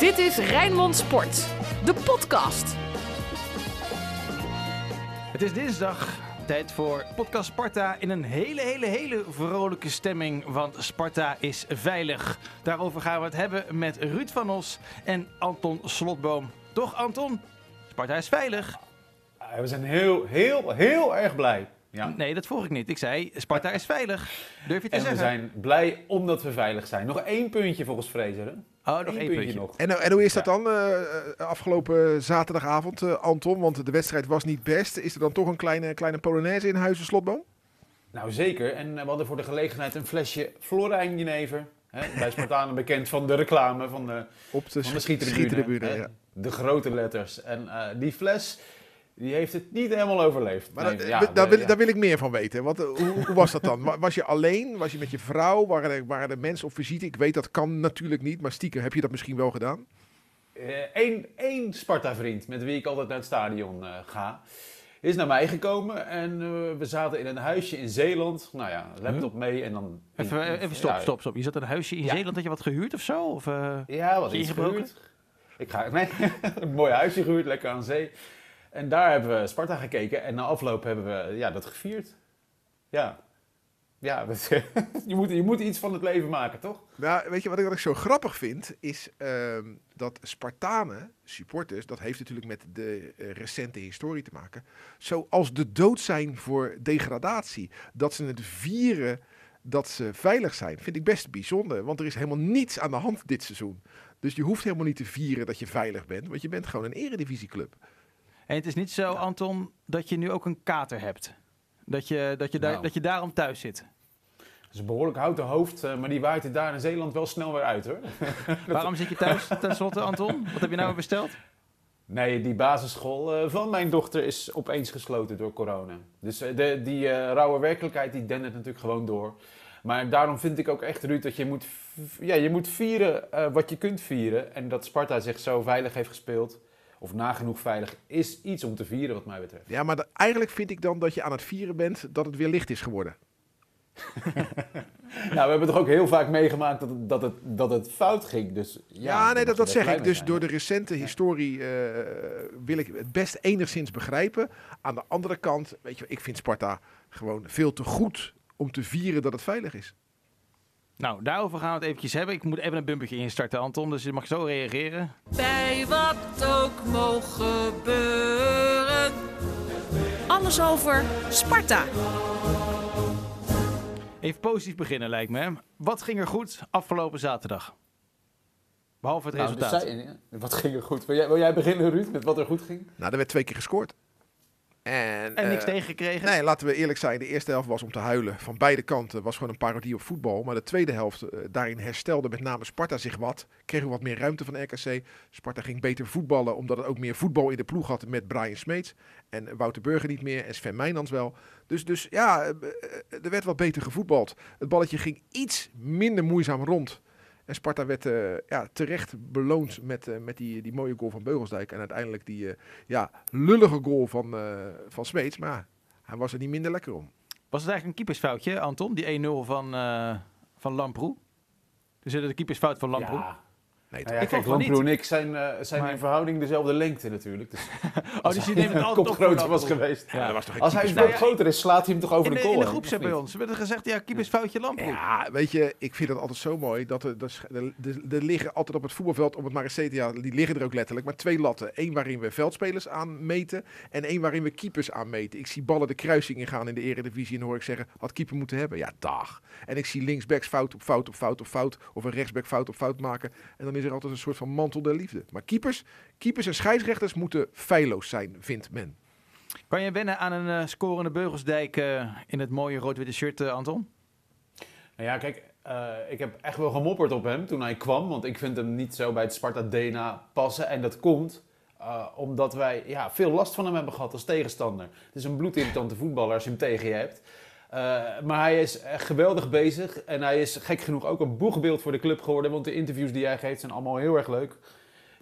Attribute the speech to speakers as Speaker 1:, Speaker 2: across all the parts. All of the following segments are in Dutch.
Speaker 1: Dit is Rijnmond Sport, de podcast.
Speaker 2: Het is dinsdag. Tijd voor podcast Sparta in een hele, hele, hele vrolijke stemming. Want Sparta is veilig. Daarover gaan we het hebben met Ruud van Os en Anton Slotboom. Toch, Anton? Sparta is veilig.
Speaker 3: We zijn heel, heel, heel erg blij. Ja.
Speaker 2: Nee, dat vroeg ik niet. Ik zei, Sparta is veilig. Durf je te
Speaker 3: En we
Speaker 2: zeggen?
Speaker 3: zijn blij omdat we veilig zijn. Nog één puntje volgens Fraser. hè?
Speaker 2: Oh, nog één puntje.
Speaker 3: nog.
Speaker 4: En, en hoe is dat
Speaker 3: Ja.
Speaker 4: dan eh, eh, afgelopen zaterdagavond, eh, Anton? Want de wedstrijd was niet best. Is er dan toch een kleine, kleine Polonaise in Huizen Slotboom?
Speaker 3: Nou zeker. En we hadden voor de gelegenheid een flesje Florijn Jenever. Hè, bij Spartanen bekend van de reclame van de,
Speaker 4: Op de,
Speaker 3: van de schietribune.
Speaker 4: schietribune,
Speaker 3: hè.
Speaker 4: ja.
Speaker 3: De grote letters. En eh, die fles, die heeft het niet helemaal overleefd.
Speaker 4: Maar
Speaker 3: Nee,
Speaker 4: dat-
Speaker 3: ja,
Speaker 4: daar, wil,
Speaker 3: ja.
Speaker 4: daar wil ik meer van weten. Want, eh, hoe, hoe was dat dan? Wa- Was je alleen? Was je met je vrouw? Waren er, waren er mensen op visite? Ik weet dat kan natuurlijk niet, maar stiekem heb je dat misschien wel gedaan.
Speaker 3: Eén één Sparta-vriend met wie ik altijd naar het stadion eh, ga, is naar mij gekomen. En eh, we zaten in een huisje in Zeeland. Nou ja, laptop mee en dan...
Speaker 2: Even, eh, even stop,
Speaker 3: Ja,
Speaker 2: stop, stop. Je zat in een huisje in
Speaker 3: Ja.
Speaker 2: Zeeland. Had je wat gehuurd of zo? Of, eh,
Speaker 3: Ja, wat
Speaker 2: gebroken?
Speaker 3: gehuurd. Ik ga, nee, een mooi huisje gehuurd, lekker aan zee. En daar hebben we Sparta gekeken en na afloop hebben we ja, dat gevierd. Ja, ja je, moet, je moet iets van het leven maken, toch?
Speaker 4: Nou, weet je wat ik, wat ik zo grappig vind? Is ehm, dat Spartanen, supporters, dat heeft natuurlijk met de eh, recente historie te maken. Zoals de dood zijn voor degradatie. Dat ze het vieren dat ze veilig zijn, vind ik best bijzonder. Want er is helemaal niets aan de hand dit seizoen. Dus je hoeft helemaal niet te vieren dat je veilig bent. Want je bent gewoon een eredivisieclub.
Speaker 2: En het is niet zo, Anton, dat je nu ook een kater hebt. Dat je, dat je, daar,
Speaker 3: Nou.
Speaker 2: dat je daarom thuis zit.
Speaker 3: Het is een behoorlijk houten hoofd, eh, maar die waait het daar in Zeeland wel snel weer uit hoor.
Speaker 2: Waarom zit je thuis tenslotte, Anton? Wat heb je nou weer besteld?
Speaker 3: Nee, die basisschool eh, van mijn dochter is opeens gesloten door corona. Dus eh, de, die eh, rauwe werkelijkheid die dendert natuurlijk gewoon door. Maar daarom vind ik ook echt, Ruud, dat je moet, ja, je moet vieren wat je kunt vieren. En dat Sparta zich zo veilig heeft gespeeld, of nagenoeg veilig, is iets om te vieren wat mij betreft.
Speaker 4: Ja, maar eigenlijk vind ik dan dat je aan het vieren bent dat het weer licht is geworden.
Speaker 3: Nou, we hebben toch ook heel vaak meegemaakt dat het, dat het, dat het fout ging. Dus, ja,
Speaker 4: Ja, nee, dat, dat zeg ik. Dus
Speaker 3: zijn,
Speaker 4: door de recente historie eh, wil ik het best enigszins begrijpen. Aan de andere kant, weet je, ik vind Sparta gewoon veel te goed om te vieren dat het veilig is.
Speaker 2: Nou, daarover gaan we het eventjes hebben. Ik moet even een bumpertje instarten, Anton. Dus je mag zo reageren.
Speaker 1: Bij wat ook mogen gebeuren. Alles over Sparta.
Speaker 2: Even positief beginnen, lijkt me. hè. Wat ging er goed afgelopen zaterdag? Behalve het
Speaker 3: Nou,
Speaker 2: resultaat.
Speaker 3: dus zij- wat ging er goed? Wil jij, wil jij beginnen, Ruud, met wat er goed ging?
Speaker 4: Nou, er werd twee keer gescoord. En,
Speaker 2: en niks
Speaker 4: eh,
Speaker 2: tegengekregen?
Speaker 4: Nee, laten we eerlijk zijn. De eerste helft was om te huilen. Van beide kanten was gewoon een parodie op voetbal. Maar de tweede helft, eh, daarin herstelde met name Sparta zich wat. Kregen we wat meer ruimte van RKC. Sparta ging beter voetballen, omdat het ook meer voetbal in de ploeg had met Brian Smeets. En Wouter Burger niet meer en Sven Meijnans wel. Dus, dus ja, eh, er werd wat beter gevoetbald. Het balletje ging iets minder moeizaam rond. En Sparta werd eh, ja, terecht beloond met, eh, met die, die mooie goal van Beugelsdijk. En uiteindelijk die eh, ja, lullige goal van, eh, van Smeets. Maar hij was er niet minder lekker om.
Speaker 2: Was het eigenlijk een keepersfoutje, Anton? Die 1-0 van, eh van Lamproe? Dus de keepersfout van Lamproe?
Speaker 3: Ja,
Speaker 4: Nee,
Speaker 3: Nou ja,
Speaker 2: Ik
Speaker 3: kijk, Lamproe
Speaker 2: niet.
Speaker 3: en ik zijn, eh, zijn
Speaker 2: Maar-
Speaker 3: in verhouding dezelfde lengte natuurlijk. Dus
Speaker 2: Oh, dus je neemt het altijd op
Speaker 3: groter was geweest.
Speaker 2: Ja.
Speaker 4: dat was toch
Speaker 3: Als hij stuk groter is, slaat hij hem toch over
Speaker 2: In
Speaker 3: de,
Speaker 2: de,
Speaker 3: goal
Speaker 2: in de groepsapp
Speaker 3: of
Speaker 2: bij ons werd er gezegd, ja, keepersfoutje Lamproe.
Speaker 4: Ja, weet je, ik vind het altijd zo mooi dat er, dat er, er, er liggen altijd op het voetbalveld, om het maar eens te ja, die liggen er ook letterlijk, maar twee latten. Eén waarin we veldspelers aanmeten en één waarin we keepers aanmeten. Ik zie ballen de kruising ingaan in de eredivisie en hoor ik zeggen, had keeper moeten hebben. Ja, dag. En ik zie linksbacks fout op fout op fout op fout, of een rechtsback fout op fout maken. En dan is er altijd een soort van mantel der liefde. Maar keepers, keepers en scheidsrechters moeten feilloos zijn, vindt men.
Speaker 2: Kan je wennen aan een eh, scorende Beugelsdijk eh, in het mooie rood-witte shirt, eh, Anton?
Speaker 3: Nou ja, kijk, eh, ik heb echt wel gemopperd op hem toen hij kwam. Want ik vind hem niet zo bij het Sparta-DNA passen. En dat komt eh, omdat wij ja, veel last van hem hebben gehad als tegenstander. Het is een bloedirritante voetballer als je hem tegen je hebt. Eh, maar hij is geweldig bezig. En hij is gek genoeg ook een boegbeeld voor de club geworden. Want de interviews die hij geeft zijn allemaal heel erg leuk.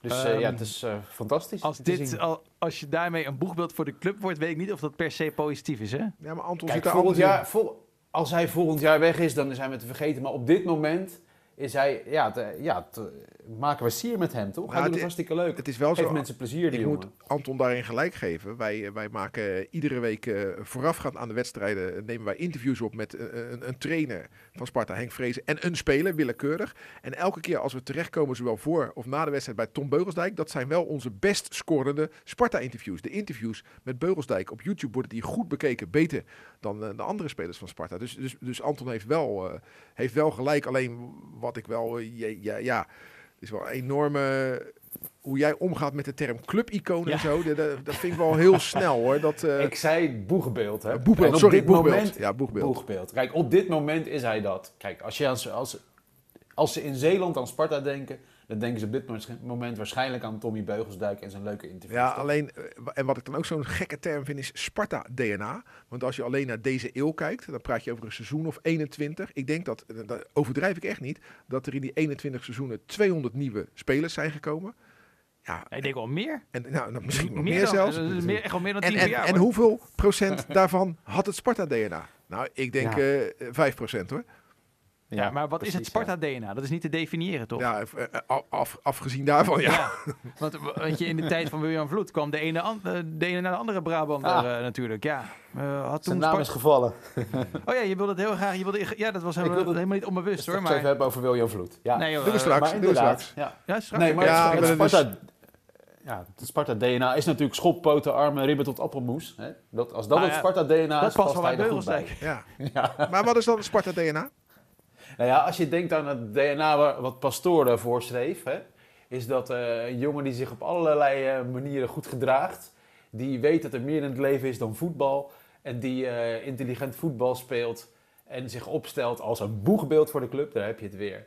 Speaker 3: Dus eh,
Speaker 2: Ehm,
Speaker 3: ja, het is eh, fantastisch.
Speaker 2: Als, dit, al, als je daarmee een boegbeeld voor de club wordt, weet ik niet of dat per se positief is, hè?
Speaker 4: Ja, maar Anton
Speaker 3: Kijk,
Speaker 4: zit er
Speaker 3: volgend jaar, vol- als hij volgend jaar weg is, dan is hij met te vergeten. Maar op dit moment is hij, ja, te- ja te- maken we sier met hem, toch?
Speaker 4: Nou,
Speaker 3: hij doet
Speaker 4: het-
Speaker 3: hartstikke leuk.
Speaker 4: Het is wel
Speaker 3: Geeft
Speaker 4: zo.
Speaker 3: mensen plezier, die
Speaker 4: Ik
Speaker 3: jongen.
Speaker 4: moet Anton daarin gelijk geven. Wij, eh, wij maken iedere week eh, voorafgaand aan de wedstrijden eh, nemen wij interviews op met een, een trainer van Sparta, Henk Vrezen, en een speler, willekeurig. En elke keer als we terechtkomen, zowel voor of na de wedstrijd bij Tom Beugelsdijk, dat zijn wel onze best scorende Sparta-interviews. De interviews met Beugelsdijk op YouTube worden die goed bekeken, beter dan de andere spelers van Sparta. Dus, dus, dus Anton heeft wel, heeft wel gelijk. Alleen wat ik wel, eh, ja, ja, ja, het is wel een enorme hoe jij omgaat met de term clubicoon
Speaker 2: Ja.
Speaker 4: en zo, dat, dat vind ik wel heel snel hoor. Dat, eh,
Speaker 3: Ik zei boegbeeld, hè?
Speaker 4: boegbeeld, sorry,
Speaker 3: dit
Speaker 4: boegbeeld.
Speaker 3: moment-
Speaker 4: ja, boegbeeld.
Speaker 3: Boegbeeld. Kijk, op dit moment is hij dat. Kijk, als, je als, als, als ze in Zeeland aan Sparta denken, dan denken ze op dit moment waarschijnlijk aan Tommy Beugelsdijk en zijn leuke interview.
Speaker 4: Ja, alleen, eh, en wat ik dan ook zo'n gekke term vind, is Sparta-DNA. Want als je alleen naar deze eeuw kijkt, dan praat je over een seizoen of 21. Ik denk dat, eh, dat overdrijf ik echt niet, dat er in die 21 seizoenen 200 nieuwe spelers zijn gekomen. Ja,
Speaker 2: Ik denk wel meer.
Speaker 4: en nou, nou, misschien nog meer,
Speaker 2: dan-
Speaker 4: zelfs.
Speaker 2: eh, meer, echt wel meer dan
Speaker 4: En,
Speaker 2: 10
Speaker 4: en,
Speaker 2: jaar.
Speaker 4: en
Speaker 2: hoor.
Speaker 4: hoeveel procent daarvan had het Sparta-DNA? Nou, ik denk
Speaker 3: Ja.
Speaker 4: eh 5 procent hoor.
Speaker 2: Ja, maar wat is het. Sparta-DNA? Dat is niet te definiëren, toch?
Speaker 4: Ja, eh, eh, af, afgezien daarvan, ja.
Speaker 2: Ja, want w- weet je, in de tijd van William Vloed kwam de ene, an- eh, de ene naar de andere Brabander
Speaker 3: Ah.
Speaker 2: eh, natuurlijk. Ja, Eh, had
Speaker 3: Zijn naam is gevallen.
Speaker 2: Oh ja, je wilde het heel graag. Je wilde, ja, dat was helemaal,
Speaker 3: wilde-
Speaker 2: helemaal niet onbewust
Speaker 3: Dus
Speaker 2: hoor.
Speaker 3: toch even
Speaker 2: Maar,
Speaker 3: hebben over William Vloed. Ja.
Speaker 2: nee, joh,
Speaker 4: Doen we
Speaker 2: eh,
Speaker 4: straks.
Speaker 3: maar. Ja.
Speaker 2: Ja, straks.
Speaker 3: Nee, maar
Speaker 4: Ja,
Speaker 3: het, Sparta, ja, het Sparta-DNA is natuurlijk schoppoten, armen, ribben tot appelmoes. Hè? Dat, als dat
Speaker 2: Nou
Speaker 3: het Sparta-DNA is,
Speaker 2: past
Speaker 3: past hij
Speaker 2: bij
Speaker 3: er.
Speaker 4: Ja. Maar wat is dan het Sparta-DNA?
Speaker 3: Nou ja, als je denkt aan het DNA wat Pastoor daarvoor schreef, hè, is dat eh, een jongen die zich op allerlei eh, manieren goed gedraagt, die weet dat er meer in het leven is dan voetbal en die eh, intelligent voetbal speelt en zich opstelt als een boegbeeld voor de club, daar heb je het weer.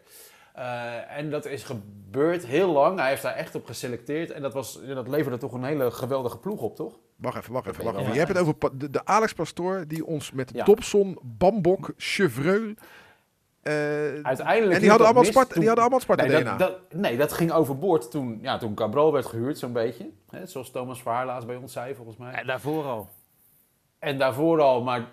Speaker 3: Eh, en dat is gebeurd heel lang. Hij heeft daar echt op geselecteerd. En dat, was, dat leverde toch een hele geweldige ploeg op, toch?
Speaker 4: Wacht even, wacht even, wacht
Speaker 3: Ja.
Speaker 4: even. Je hebt het over de, de Alex Pastoor die ons met
Speaker 3: Ja.
Speaker 4: Dobson, Bambok, Chevreul... eh,
Speaker 3: Uiteindelijk
Speaker 4: en die hadden, allemaal Sparta,
Speaker 3: toen-
Speaker 4: die hadden allemaal
Speaker 3: Nee
Speaker 4: Sparta-DNA.
Speaker 3: dat, dat, nee, dat ging overboord toen, ja, toen Cabral werd gehuurd, zo'n beetje. Hè, zoals Thomas Verhaar laatst bij ons zei, volgens mij.
Speaker 2: Ja, daarvoor al.
Speaker 3: En daarvoor al, maar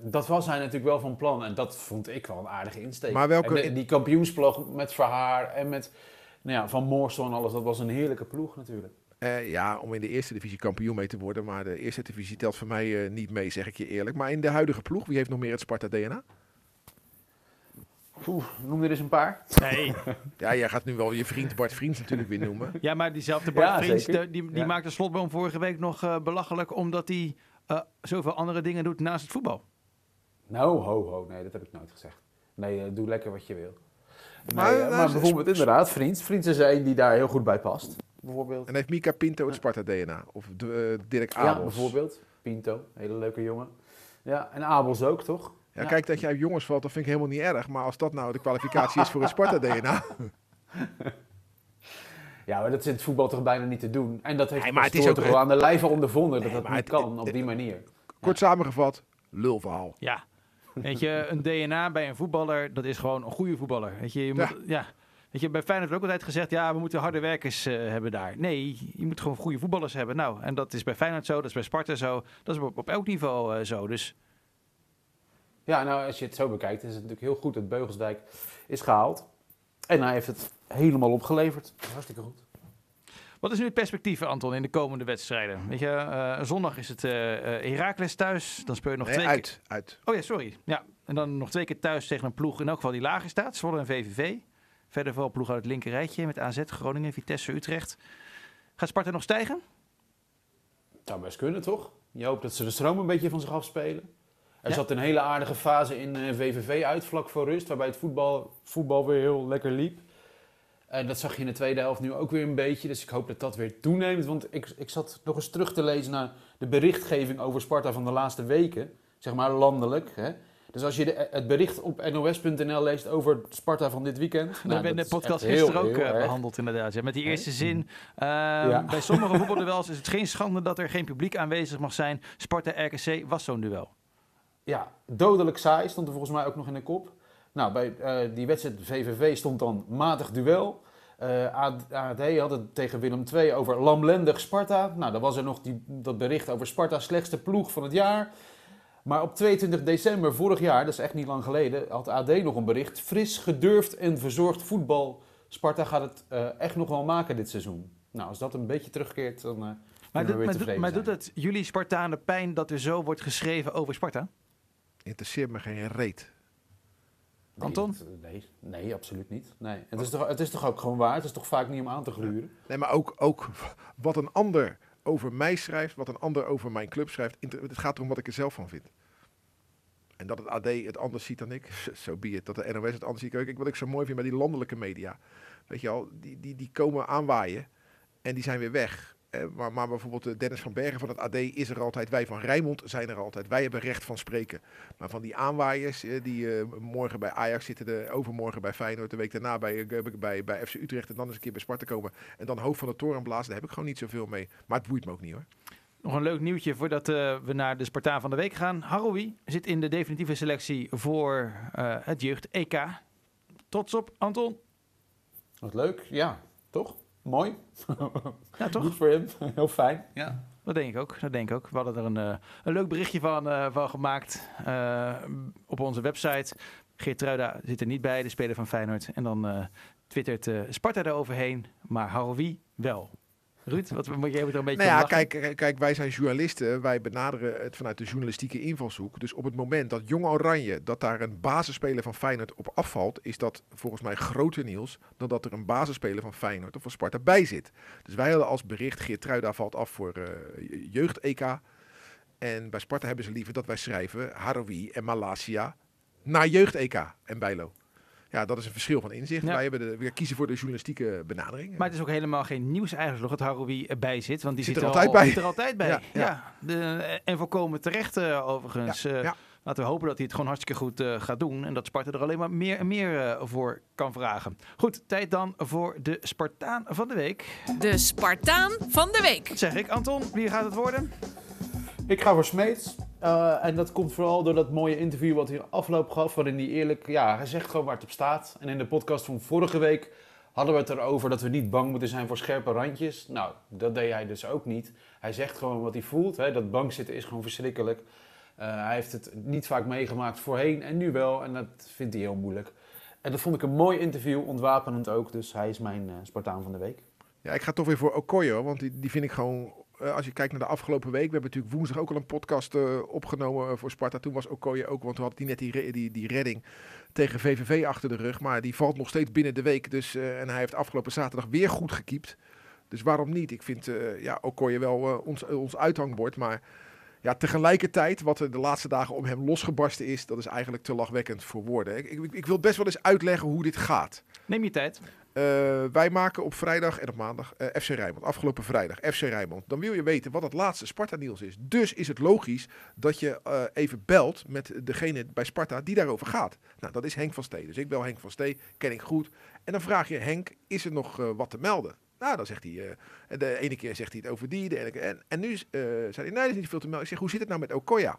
Speaker 3: dat was hij natuurlijk wel van plan. En dat vond ik wel een aardige insteek.
Speaker 4: Maar welke-
Speaker 3: En de- die kampioensploeg met Verhaar en met nou ja, Van Moorsel en alles, dat was een heerlijke ploeg natuurlijk.
Speaker 4: Eh, ja, om in de eerste divisie kampioen mee te worden. Maar de eerste divisie telt voor mij eh, niet mee, zeg ik je eerlijk. Maar in de huidige ploeg, wie heeft nog meer het Sparta-DNA?
Speaker 3: Oeh, noem er eens een paar.
Speaker 2: Nee.
Speaker 4: Ja, jij gaat nu wel je vriend Bart Vriends natuurlijk weer noemen.
Speaker 2: Ja, maar diezelfde Bart
Speaker 3: Ja,
Speaker 2: Vriends, de- die, die
Speaker 3: Ja.
Speaker 2: maakte Slotboom vorige week nog eh, belachelijk... omdat hij eh, zoveel andere dingen doet naast het voetbal.
Speaker 3: Nou, ho, ho, nee, dat heb ik nooit gezegd. Nee, eh, doe lekker wat je wil. Nee,
Speaker 4: Maar,
Speaker 3: bijvoorbeeld inderdaad, Vriends. Vriends is er een die daar heel goed bij past. Bijvoorbeeld.
Speaker 4: En heeft Mika Pinto het Sparta-DNA? Of Dirk
Speaker 3: Ja,
Speaker 4: Abels?
Speaker 3: bijvoorbeeld. Pinto, hele leuke jongen. Ja, en Abels ook, toch?
Speaker 4: Ja, kijk, dat je uit jongens valt, dat vind ik helemaal niet erg. Maar als dat nou de kwalificatie is voor het Sparta-DNA...
Speaker 3: Ja, maar dat is in het voetbal toch bijna niet te doen. En dat heeft
Speaker 4: Nee, maar het is
Speaker 3: toch
Speaker 4: ook-
Speaker 3: wel aan de lijve ondervonden dat
Speaker 4: Nee,
Speaker 3: dat niet
Speaker 4: het-
Speaker 3: kan op die manier.
Speaker 4: Kort samengevat, lulverhaal.
Speaker 2: Ja. Weet je, een DNA bij een voetballer, dat is gewoon een goede voetballer. Weet je, je moet,
Speaker 4: Ja.
Speaker 2: ja. Weet je, bij Feyenoord wordt ook altijd gezegd, ja, we moeten harde werkers eh, hebben daar. Nee, je moet gewoon goede voetballers hebben. Nou, en dat is bij Feyenoord zo, dat is bij Sparta zo, dat is op, op elk niveau eh, zo. Dus
Speaker 3: Ja, nou, als je het zo bekijkt, is het natuurlijk heel goed dat Beugelsdijk is gehaald. En hij heeft het helemaal opgeleverd. Hartstikke goed.
Speaker 2: wat is nu het perspectief, Anton, in de komende wedstrijden? Weet je, eh, zondag is het eh eh, Heracles thuis, dan speel je nog
Speaker 4: Nee,
Speaker 2: twee keer...
Speaker 4: uit, uit.
Speaker 2: Oh ja, sorry. Ja, en dan nog twee keer thuis tegen een ploeg in elk geval die lager staat. Zwolle en VVV. Verder vooral ploeg uit het linker rijtje met AZ, Groningen, Vitesse, Utrecht. Gaat Sparta nog stijgen?
Speaker 3: Zou best kunnen, toch? Je hoopt dat ze de stroom een beetje van zich afspelen. Er
Speaker 2: Ja.
Speaker 3: zat een hele aardige fase in eh, VVV uit, vlak voor rust, waarbij het voetbal, voetbal weer heel lekker liep. En dat zag je in de tweede helft nu ook weer een beetje. Dus ik hoop dat dat weer toeneemt. Want ik, ik zat nog eens terug te lezen naar de berichtgeving over Sparta van de laatste weken. Zeg maar landelijk. Hè? Dus als je de, het bericht op nos.nl leest over Sparta van dit weekend. nou,
Speaker 2: hebben we in de podcast
Speaker 3: heel,
Speaker 2: gisteren ook
Speaker 3: heel
Speaker 2: eh, behandeld inderdaad. Ja, met die eerste zin. Ehm,
Speaker 3: Ja.
Speaker 2: Bij sommige voetbalduels is het geen schande dat er geen publiek aanwezig mag zijn. Sparta-RKC was zo'n duel.
Speaker 3: Ja, dodelijk saai stond er volgens mij ook nog in de kop. Nou, bij eh, die wedstrijd VVV stond dan matig duel. Eh AD AD had het tegen Willem II over lamlendig Sparta. Nou, dan was er nog die, dat bericht over Sparta slechtste ploeg van het jaar. Maar op 22 december vorig jaar, dat is echt niet lang geleden, had AD nog een bericht. Fris, gedurfd en verzorgd voetbal. Sparta gaat het eh, echt nog wel maken dit seizoen. Nou, als dat een beetje terugkeert, dan eh
Speaker 2: Maar, doet, maar, doet, maar doet het jullie Spartanen pijn dat er zo wordt geschreven over Sparta?
Speaker 4: Interesseert me geen reet.
Speaker 3: Nee,
Speaker 2: Anton?
Speaker 3: het- Nee, nee, absoluut niet. Nee. Het, is toch, het is toch ook gewoon waar? Het is toch vaak niet om aan te gluren?
Speaker 4: Nee, maar ook, ook wat een ander over mij schrijft, wat een ander over mijn club schrijft. Het gaat erom wat ik er zelf van vind. En dat het AD het anders ziet dan ik, zo be it. Dat de NOS het anders ziet. Kijk, wat ik zo mooi vind bij die landelijke media. Weet je al, die, die, die komen aanwaaien en die zijn weer weg. Eh, maar, maar bijvoorbeeld eh, Dennis van Bergen van het AD is er altijd. Wij van Rijnmond zijn er altijd. Wij hebben recht van spreken. Maar van die aanwaaiers eh, die eh, morgen bij Ajax zitten, de, overmorgen bij Feyenoord, de week daarna bij, bij, bij FC Utrecht en dan eens een keer bij Sparta komen. En dan hoofd van de toren blazen, daar heb ik gewoon niet zoveel mee. Maar het boeit me ook niet hoor.
Speaker 2: Nog een leuk nieuwtje voordat eh, we naar de Spartaan van de Week gaan. Haroui zit in de definitieve selectie voor eh, het jeugd EK. Trots op, Anton?
Speaker 3: Wat leuk, ja, toch? Mooi.
Speaker 2: Ja, toch?
Speaker 3: Goed voor hem, heel fijn.
Speaker 2: Ja, dat denk ik ook. Dat denk ik ook. We hadden er een, eh, een leuk berichtje van, eh, van gemaakt eh, op onze website. Geert Truida zit er niet bij, de speler van Feyenoord. En dan twittert Sparta eroverheen, maar Haroui wel. Ruud, wat moet jij er een beetje
Speaker 4: Nou ja,
Speaker 2: lachen?
Speaker 4: kijk, kijk, wij zijn journalisten. Wij benaderen het vanuit de journalistieke invalshoek. Dus op het moment dat Jong Oranje, dat daar een basisspeler van Feyenoord op afvalt, is dat volgens mij groter nieuws dan dat er een basisspeler van Feyenoord of van Sparta bij zit. Dus wij hadden als bericht, Geert Truida valt af voor eh, jeugd-EK. En bij Sparta hebben ze liever dat wij schrijven Haroui en Malasia naar jeugd-EK en Bijlo. Ja, dat is een verschil van inzicht.
Speaker 2: Ja.
Speaker 4: Wij hebben de, we kiezen voor de journalistieke benadering.
Speaker 2: Maar het is ook helemaal geen nieuws eigenlijk nog dat Haroui erbij zit. Want die
Speaker 4: Zit
Speaker 2: zit,
Speaker 4: er
Speaker 2: al-
Speaker 4: altijd bij.
Speaker 2: Zit er altijd bij. Ja,
Speaker 4: Ja,
Speaker 2: de, en volkomen terecht eh, overigens.
Speaker 4: Ja,
Speaker 2: Eh,
Speaker 4: ja.
Speaker 2: Laten we hopen dat hij het gewoon hartstikke goed eh, gaat doen. En dat Sparta er alleen maar meer en meer eh, voor kan vragen. Goed, tijd dan voor de Spartaan van de week.
Speaker 1: De Spartaan van de Week.
Speaker 2: Wat zeg ik, Anton? Wie gaat het worden?
Speaker 3: Ik ga voor Smeets. Eh, en dat komt vooral door dat mooie interview wat hij afloop gaf. Waarin hij eerlijk, ja, hij zegt gewoon waar het op staat. En in de podcast van vorige week hadden we het erover dat we niet bang moeten zijn voor scherpe randjes. Nou, dat deed hij dus ook niet. Hij zegt gewoon wat hij voelt. Hè. Dat bang zitten is gewoon verschrikkelijk. Eh, hij heeft het niet vaak meegemaakt voorheen en nu wel. En dat vindt hij heel moeilijk. En dat vond ik een mooi interview, ontwapenend ook. Dus hij is mijn eh, Spartaan van de week.
Speaker 4: Ja, ik ga toch weer voor Okoye, hoor, want die, die vind ik gewoon... eh, als je kijkt naar de afgelopen week, we hebben natuurlijk woensdag ook al een podcast eh, opgenomen eh, voor Sparta. Toen was Okoye ook, want toen had hij net die, die, die redding tegen VVV achter de rug. Maar die valt nog steeds binnen de week. Dus, en hij heeft afgelopen zaterdag weer goed gekiept. Dus waarom niet? Ik vind eh ja, Okoye wel ons, ons uithangbord, maar... Ja, tegelijkertijd, wat er de laatste dagen om hem losgebarsten is, dat is eigenlijk te lachwekkend voor woorden. Ik, ik, ik wil best wel eens uitleggen hoe dit gaat.
Speaker 2: Neem je tijd.
Speaker 4: Eh, wij maken op vrijdag en op maandag eh, FC Rijnmond. Afgelopen vrijdag FC Rijnmond. Dan wil je weten wat het laatste Sparta-nieuws is. Dus is het logisch dat je eh, even belt met degene bij Sparta die daarover gaat. Nou, dat is Henk van Stee. Dus ik bel Henk van Stee, ken ik goed. En dan vraag je Henk, is er nog wat te melden? Nou, dan zegt hij, de ene keer zegt hij het over die, de ene keer, en, en nu zei hij, nee, er is niet veel te melden. Ik zeg, hoe zit het nou met Okoya?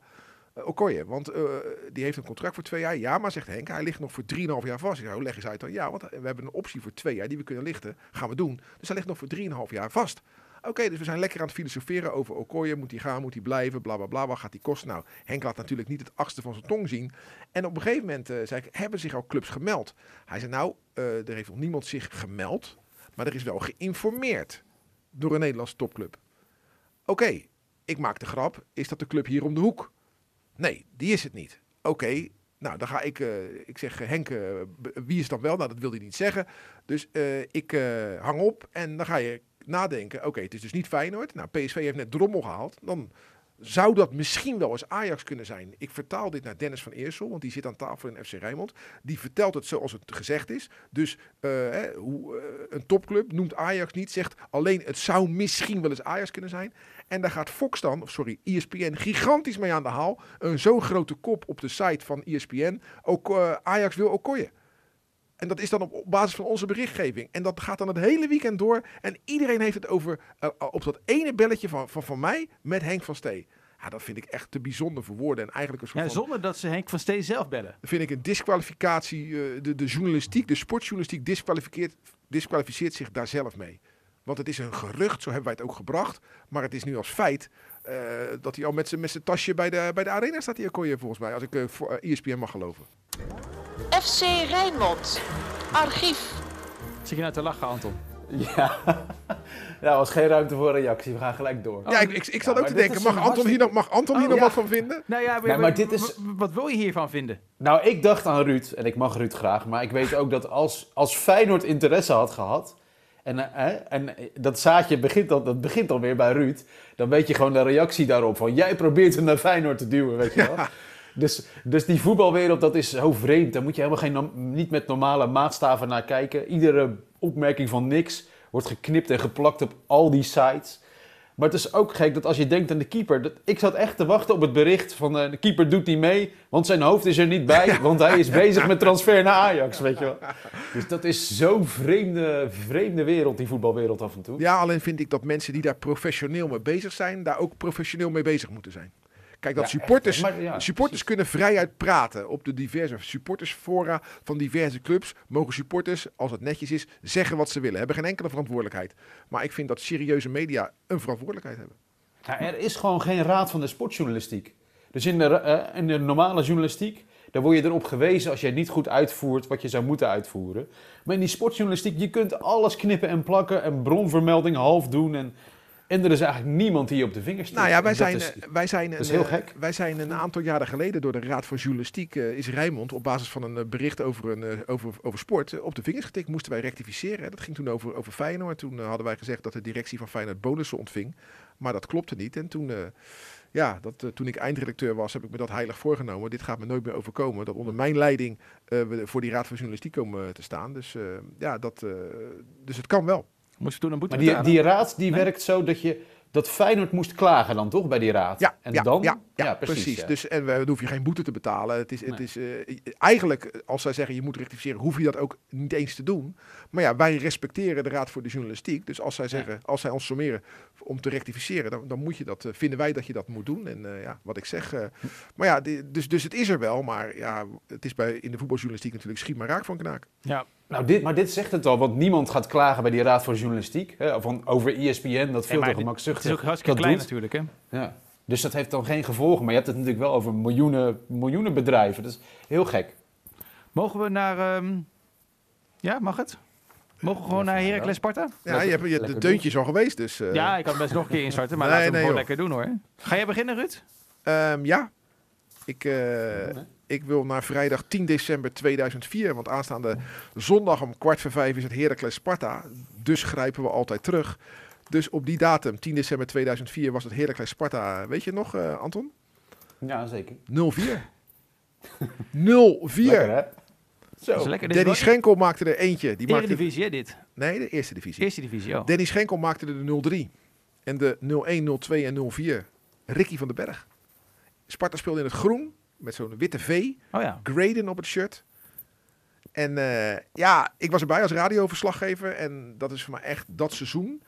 Speaker 4: Eh, Okoye, want eh, die heeft een contract voor twee jaar. Ja, maar zegt Henk, hij ligt nog voor 3,5 jaar vast. Ik zei, hoe leg eens uit dan? Ja, want we hebben een optie voor twee jaar die we kunnen lichten. Gaan we doen. Dus hij ligt nog voor 3,5 jaar vast. Oké, dus we zijn lekker aan het filosoferen over Okoye. Moet hij gaan, moet hij blijven, bla bla bla. Wat gaat die kosten? Nou, Henk laat natuurlijk niet het achtste van zijn tong zien. En op een gegeven moment eh, zei ik, hebben zich al clubs gemeld? Hij zei, nou, eh, er heeft nog niemand zich gemeld. Maar er is wel geïnformeerd door een Nederlandse topclub. Oké, ik maak de grap. Is dat de club hier om de hoek? Nee, die is het niet. Oké, nou dan ga ik, eh, ik zeg eh, Henk, eh, wie is dan wel? Nou, dat wil hij niet zeggen. Dus ik hang op en dan ga je nadenken. Oké, het is dus niet Feyenoord. Nou, PSV heeft net Drommel gehaald. Dan zou dat misschien wel eens Ajax kunnen zijn. Ik vertaal dit naar Dennis van Eersel, want die zit aan tafel in FC Rijnmond. Die vertelt het zoals het gezegd is. Dus eh, hoe, eh, een topclub noemt Ajax niet, zegt alleen het zou misschien wel eens Ajax kunnen zijn. En daar gaat Fox dan, of sorry, ESPN, gigantisch mee aan de haal. Een zo'n grote kop op de site van ESPN. Ook eh, Ajax wil Okoye. En dat is dan op, basis van onze berichtgeving. En dat gaat dan het hele weekend door. En iedereen heeft het over eh, op dat ene belletje van, van, van mij met Henk van Stee. Ja, dat vind ik echt te bijzonder voor woorden. En eigenlijk een soort
Speaker 2: Ja,
Speaker 4: van,
Speaker 2: zonder dat ze Henk van Stee zelf bellen.
Speaker 4: vind ik een disqualificatie. eh, de, de journalistiek, de sportjournalistiek disqualificeert, disqualificeert zich daar zelf mee. Want het is een gerucht, zo hebben wij het ook gebracht. Maar het is nu als feit eh, dat hij al met zijn met zijn tasje bij de, bij de arena staat, die Okoye volgens mij. Als ik voor ESPN mag geloven.
Speaker 5: FC Rijnmond. Archief.
Speaker 2: Zit je nou te lachen, Anton?
Speaker 3: Ja, ja, was geen ruimte voor reactie. We gaan gelijk door.
Speaker 4: ja, ik, ik, ik zat
Speaker 3: Ja,
Speaker 4: ook te denken, mag Anton hier nog, mag Anton hier
Speaker 2: Oh,
Speaker 4: nog
Speaker 3: ja.
Speaker 4: wat van vinden?
Speaker 2: Nou ja,
Speaker 3: Nee, maar dit is-
Speaker 2: Wat wil je hiervan vinden?
Speaker 3: Nou, ik dacht aan Ruud, en ik mag Ruud graag, maar ik weet ook dat als, als Feyenoord interesse had gehad, en, eh, hè, en dat zaadje begint, al, dat begint alweer bij Ruud, dan weet je gewoon de reactie daarop van, jij probeert hem naar Feyenoord te duwen, weet je wel. Dus, dus die voetbalwereld, dat is zo vreemd. Daar moet je helemaal geen, niet met normale maatstaven naar kijken. Iedere opmerking van niks wordt geknipt en geplakt op al die sites. Maar het is ook gek dat als je denkt aan de keeper. Dat, ik zat echt te wachten op het bericht van eh, de keeper doet niet mee, want zijn hoofd is er niet bij, want hij is bezig met transfer naar Ajax, weet je wel. Dus dat is zo'n vreemde, vreemde wereld, die voetbalwereld af en toe.
Speaker 4: Ja, alleen vind ik dat mensen die daar professioneel mee bezig zijn, daar ook professioneel mee bezig moeten zijn. Kijk, dat supporters,
Speaker 3: maar
Speaker 4: supporters kunnen vrijuit praten op de diverse supportersfora van diverse clubs. Mogen supporters, als het netjes is, zeggen wat ze willen. Hebben geen enkele verantwoordelijkheid. Maar ik vind dat serieuze media een verantwoordelijkheid hebben.
Speaker 3: Er is gewoon geen raad van de sportjournalistiek. Dus in de, eh, in de normale journalistiek, daar word je erop gewezen als jij niet goed uitvoert wat je zou moeten uitvoeren. Maar in die sportjournalistiek, je kunt alles knippen en plakken en bronvermelding half doen. En, en er is eigenlijk niemand die je op de vingers stikt.
Speaker 4: Nou ja, wij zijn,
Speaker 3: is-
Speaker 4: eh, wij zijn, een,
Speaker 3: heel
Speaker 4: eh,
Speaker 3: gek.
Speaker 4: wij zijn een aantal jaren geleden door de Raad voor Journalistiek eh, is Rijnmond op basis van een bericht over, een, over, over sport op de vingers getikt. Moesten wij rectificeren. Dat ging toen over, over Feyenoord. Toen hadden wij gezegd dat de directie van Feyenoord bonussen ontving. Maar dat klopte niet. En toen, ja, dat, toen ik eindredacteur was, heb ik me dat heilig voorgenomen. Dit gaat me nooit meer overkomen. Dat onder mijn leiding we voor die Raad voor Journalistiek komen te staan. Dus ja, dat, dus het kan wel.
Speaker 2: Moest je toen een boete
Speaker 3: Maar die,
Speaker 2: betalen?
Speaker 3: die raad die
Speaker 2: Nee?
Speaker 3: werkt zo dat je dat Feyenoord moest klagen dan toch bij die raad?
Speaker 4: Ja,
Speaker 3: en
Speaker 4: ja,
Speaker 3: dan?
Speaker 4: ja, ja, precies.
Speaker 3: ja.
Speaker 4: Dus, en we dan hoef je geen boete te betalen. Het is, het is, eh, eigenlijk, als zij zeggen je moet rectificeren, hoef je dat ook niet eens te doen. Maar ja, wij respecteren de Raad voor de Journalistiek. Dus als zij zeggen, als zij ons sommeren om te rectificeren, dan, dan moet je dat, eh, vinden wij dat je dat moet doen. En eh, ja, wat ik zeg. eh, maar ja, die- dus, dus het is er wel. Maar ja, het is bij, in de voetbaljournalistiek natuurlijk schiet maar raak van knaak.
Speaker 2: Ja.
Speaker 3: Nou, dit, maar dit zegt het al, want niemand gaat klagen bij die raad voor journalistiek. Hè, van, over ESPN, dat veel te
Speaker 2: dit- Het
Speaker 3: gemakzuchtig
Speaker 2: is ook hartstikke klein
Speaker 3: doet.
Speaker 2: natuurlijk, hè?
Speaker 3: Ja. Dus dat heeft dan geen gevolgen. Maar je hebt het natuurlijk wel over miljoenen, miljoenen bedrijven. Dat is heel gek.
Speaker 2: Mogen we naar... ehm, Ja, mag het? Mogen we gewoon naar. Heracles Sparta?
Speaker 4: Ja,
Speaker 3: Lekker-
Speaker 4: je hebt je, de
Speaker 3: lekker
Speaker 4: deuntje is al geweest. Dus, eh,
Speaker 2: ja, ik kan best nog een keer instarten, maar
Speaker 4: Nee,
Speaker 2: laten we
Speaker 4: nee,
Speaker 2: het gewoon
Speaker 4: joh.
Speaker 2: lekker doen hoor. Ga jij beginnen, Ruud?
Speaker 4: ehm, ja. Ik, eh,
Speaker 3: Nee.
Speaker 4: Ik wil naar vrijdag 10 december 2004, want aanstaande zondag om kwart voor vijf is het Heracles Sparta. Dus grijpen we altijd terug. Dus op die datum, 10 december 2004, was het Heracles Sparta. Weet je nog, eh, Anton?
Speaker 3: Ja, zeker.
Speaker 4: 0-4. 0-4.
Speaker 3: Lekker, hè? Zo.
Speaker 2: Dat is lekker. Dit is
Speaker 4: Danny
Speaker 2: wel-
Speaker 4: Schenkel maakte er eentje. Die maakte,
Speaker 2: Eredivisie, hè, dit?
Speaker 4: nee, de eerste divisie.
Speaker 2: Eerste divisie, oh.
Speaker 4: Danny Schenkel maakte er de 0-3. En de 0-1, 0-2 en 0-4. Ricky van den Berg. Sparta speelde in het groen met zo'n witte V.
Speaker 2: Oh ja.
Speaker 4: Graden op het shirt. En eh, ja, ik was erbij als radioverslaggever. En dat is voor mij echt dat seizoen.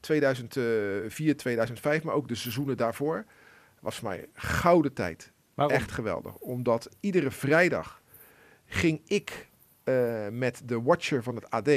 Speaker 4: 2004, 2005, maar ook de seizoenen daarvoor. Was voor mij gouden tijd.
Speaker 2: Waarom?
Speaker 4: Echt geweldig. Omdat iedere vrijdag ging ik eh, met de watcher van het AD,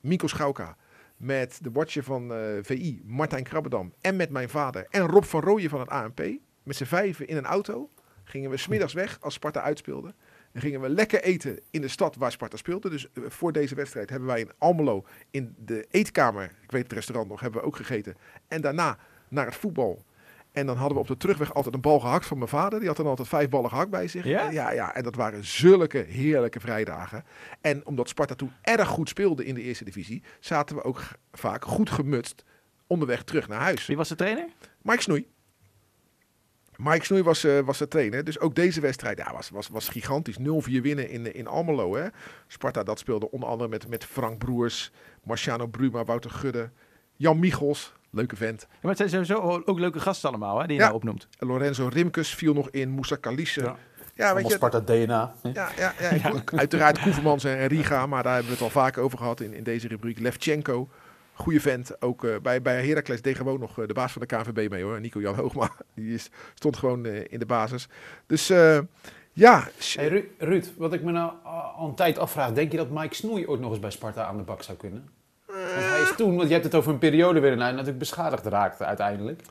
Speaker 4: Mico Schauka. Met de watcher van eh, VI, Martijn Krabbedam. En met mijn vader. En Rob van Rooyen van het ANP. Met z'n vijven in een auto. Gingen we smiddags weg als Sparta uitspeelde. En gingen we lekker eten in de stad waar Sparta speelde. Dus eh, voor deze wedstrijd hebben wij in Almelo in de eetkamer, ik weet het restaurant nog, hebben we ook gegeten. En daarna naar het voetbal. En dan hadden we op de terugweg altijd een bal gehakt van mijn vader. Die had dan altijd vijf ballen gehakt bij zich.
Speaker 2: Ja?
Speaker 4: ja, ja. En dat waren zulke heerlijke vrijdagen. En omdat Sparta toen erg goed speelde in de eerste divisie, zaten we ook vaak goed gemutst onderweg terug naar huis.
Speaker 2: Wie was de trainer?
Speaker 4: Mike Snoei. Mike Snoei was, eh, was de trainer. Dus ook deze wedstrijd ja, was, was, was gigantisch. 0-4 winnen in, in Almelo. Hè. Sparta dat speelde onder andere met, met Frank Broers, Marciano Bruma, Wouter Gudde, Jan Michels, leuke vent.
Speaker 2: Ja, maar het zijn sowieso ook leuke gasten allemaal, hè, die je
Speaker 4: Ja.
Speaker 2: nou opnoemt.
Speaker 4: Lorenzo Rimkes viel nog in, Moussa Kalisse.
Speaker 3: Ja.
Speaker 4: Ja, weet je,
Speaker 3: Sparta DNA.
Speaker 4: ja, ja, ja, uiteraard Koevermans en Riga, maar daar hebben we het al vaker over gehad in, in deze rubriek. Levchenko, goede vent. Ook eh, bij, bij Heracles deed gewoon nog eh, de baas van de KNVB mee hoor. Nico-Jan Hoogma, die is, stond gewoon eh, in de basis. Dus ja,
Speaker 3: Hey, Ru- Ruud, wat ik me nou al een tijd afvraag, denk je dat Mike Snoei ooit nog eens bij Sparta aan de bak zou kunnen? Want hij is toen, want je hebt het over een periode waarin hij natuurlijk beschadigd raakte uiteindelijk.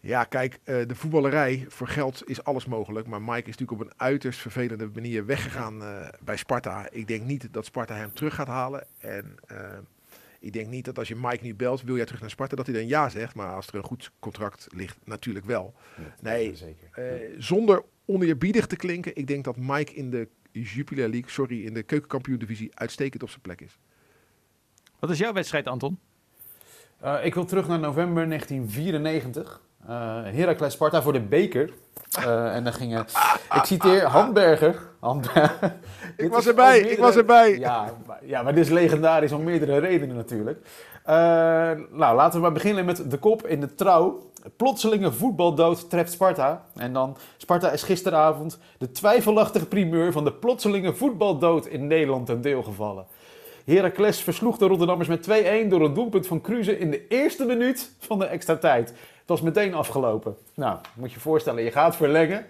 Speaker 4: Ja, kijk, de voetballerij voor geld is alles mogelijk. Maar Mike is natuurlijk op een uiterst vervelende manier weggegaan bij Sparta. Ik denk niet dat Sparta hem terug gaat halen. En ik denk niet dat als je Mike nu belt, wil jij terug naar Sparta, dat hij dan ja zegt. Maar als er een goed contract ligt, natuurlijk wel. Nee,
Speaker 3: zeker.
Speaker 4: Eh, zonder oneerbiedig te klinken, ik denk dat Mike in de Jupiler League, sorry, in de keukenkampioen-divisie uitstekend op zijn plek is.
Speaker 2: Wat is jouw wedstrijd, Anton?
Speaker 3: Eh, ik wil terug naar november 1994. Eh Heracles Sparta voor de beker. Eh, en dan gingen, ik citeer, Handberger. Dit
Speaker 4: was erbij, ik was erbij.
Speaker 3: Ja, maar, ja, maar dit is legendarisch om meerdere redenen natuurlijk. Eh, nou, laten we maar beginnen met de kop in de trouw. Plotselinge voetbaldood treft Sparta. En dan, Sparta is gisteravond de twijfelachtige primeur van de plotselinge voetbaldood in Nederland ten deel gevallen. Heracles versloeg de Rotterdammers met 2-1 door een doelpunt van Cruze in de eerste minuut van de extra tijd. Het was meteen afgelopen. Nou, moet je je voorstellen, je gaat verlengen.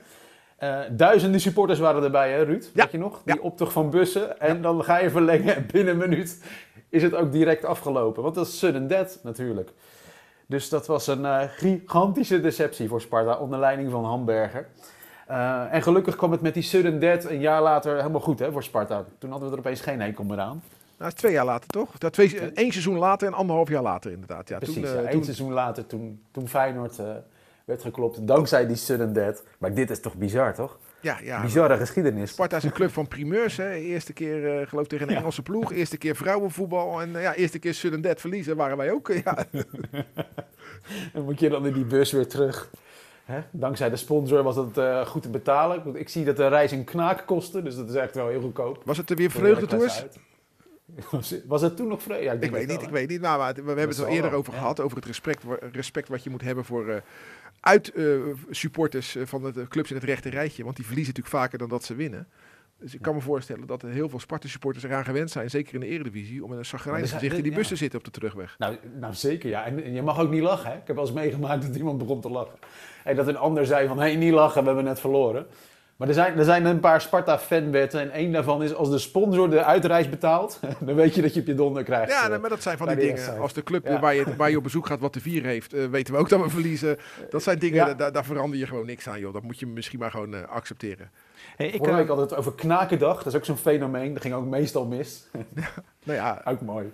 Speaker 3: Eh, duizenden supporters waren erbij, hè Ruud?
Speaker 4: Ja,
Speaker 3: Weet je nog? Die
Speaker 4: ja.
Speaker 3: optocht van bussen. En dan ga je verlengen en binnen een minuut is het ook direct afgelopen. Want dat is sudden death natuurlijk. Dus dat was een eh, gigantische deceptie voor Sparta onder leiding van Hamburger. Eh, en gelukkig kwam het met die sudden death een jaar later helemaal goed hè, voor Sparta. Toen hadden we er opeens geen hekel meer aan.
Speaker 4: Nou, twee jaar later toch? Ja, twee, één seizoen later en anderhalf jaar later inderdaad. Ja,
Speaker 3: Precies,
Speaker 4: toen,
Speaker 3: ja.
Speaker 4: eh, toen-
Speaker 3: seizoen later, toen, toen Feyenoord eh, werd geklopt, dankzij die sudden death. Maar dit is toch bizar, toch?
Speaker 4: ja, ja,
Speaker 3: Bizarre geschiedenis.
Speaker 4: Sparta is een club van primeurs. Hè. Eerste keer eh, geloof ik tegen een
Speaker 3: Ja.
Speaker 4: Engelse ploeg. Eerste keer vrouwenvoetbal. En ja, eerste keer sudden death verliezen waren wij ook. Ja.
Speaker 3: Dan moet je dan in die bus weer terug. Hè? Dankzij de sponsor was het goed te betalen. Ik zie dat de reis een knaak kostte, dus dat is echt wel heel goedkoop.
Speaker 4: Was het er weer vreugdetours?
Speaker 3: Was het- toen nog vreugde? Ja,
Speaker 4: Ik weet niet,
Speaker 3: wel,
Speaker 4: ik weet niet. Nou, maar we, we hebben het al eerder
Speaker 3: wel,
Speaker 4: over gehad. Over het respect, respect wat je moet hebben voor eh, uit eh, supporters eh, van de, clubs in het rechte rijtje. Want die verliezen natuurlijk vaker dan dat ze winnen. Dus ik kan me voorstellen dat er heel veel Sparta-supporters eraan gewend zijn, zeker in de eredivisie, om met een
Speaker 3: zijn-
Speaker 4: gezicht in die
Speaker 3: ja.
Speaker 4: bus te zitten op de terugweg.
Speaker 3: Nou, nou zeker, ja. En, en je mag ook niet lachen, hè. Ik heb wel eens meegemaakt dat iemand begon te lachen. En dat een ander zei van, hé, niet lachen, we hebben net verloren. Maar er zijn, er zijn een paar Sparta-fanwetten en één daarvan is als de sponsor de uitreis betaalt, dan weet je dat je op je donder krijgt.
Speaker 4: Ja,
Speaker 3: eh.
Speaker 4: nee, maar dat zijn van die dingen. Als de club
Speaker 3: Ja.
Speaker 4: waar, je, waar je op bezoek gaat wat te vieren heeft, eh, weten we ook dat we verliezen. Dat zijn dingen,
Speaker 3: Ja.
Speaker 4: daar, daar verander je gewoon niks aan, joh. Dat moet je misschien maar gewoon eh, accepteren.
Speaker 2: Hey, ik,
Speaker 3: Vorige week hadden we het over Knakendag, dat is ook zo'n fenomeen. Dat ging ook meestal mis.
Speaker 4: Nou ja,
Speaker 3: ook mooi.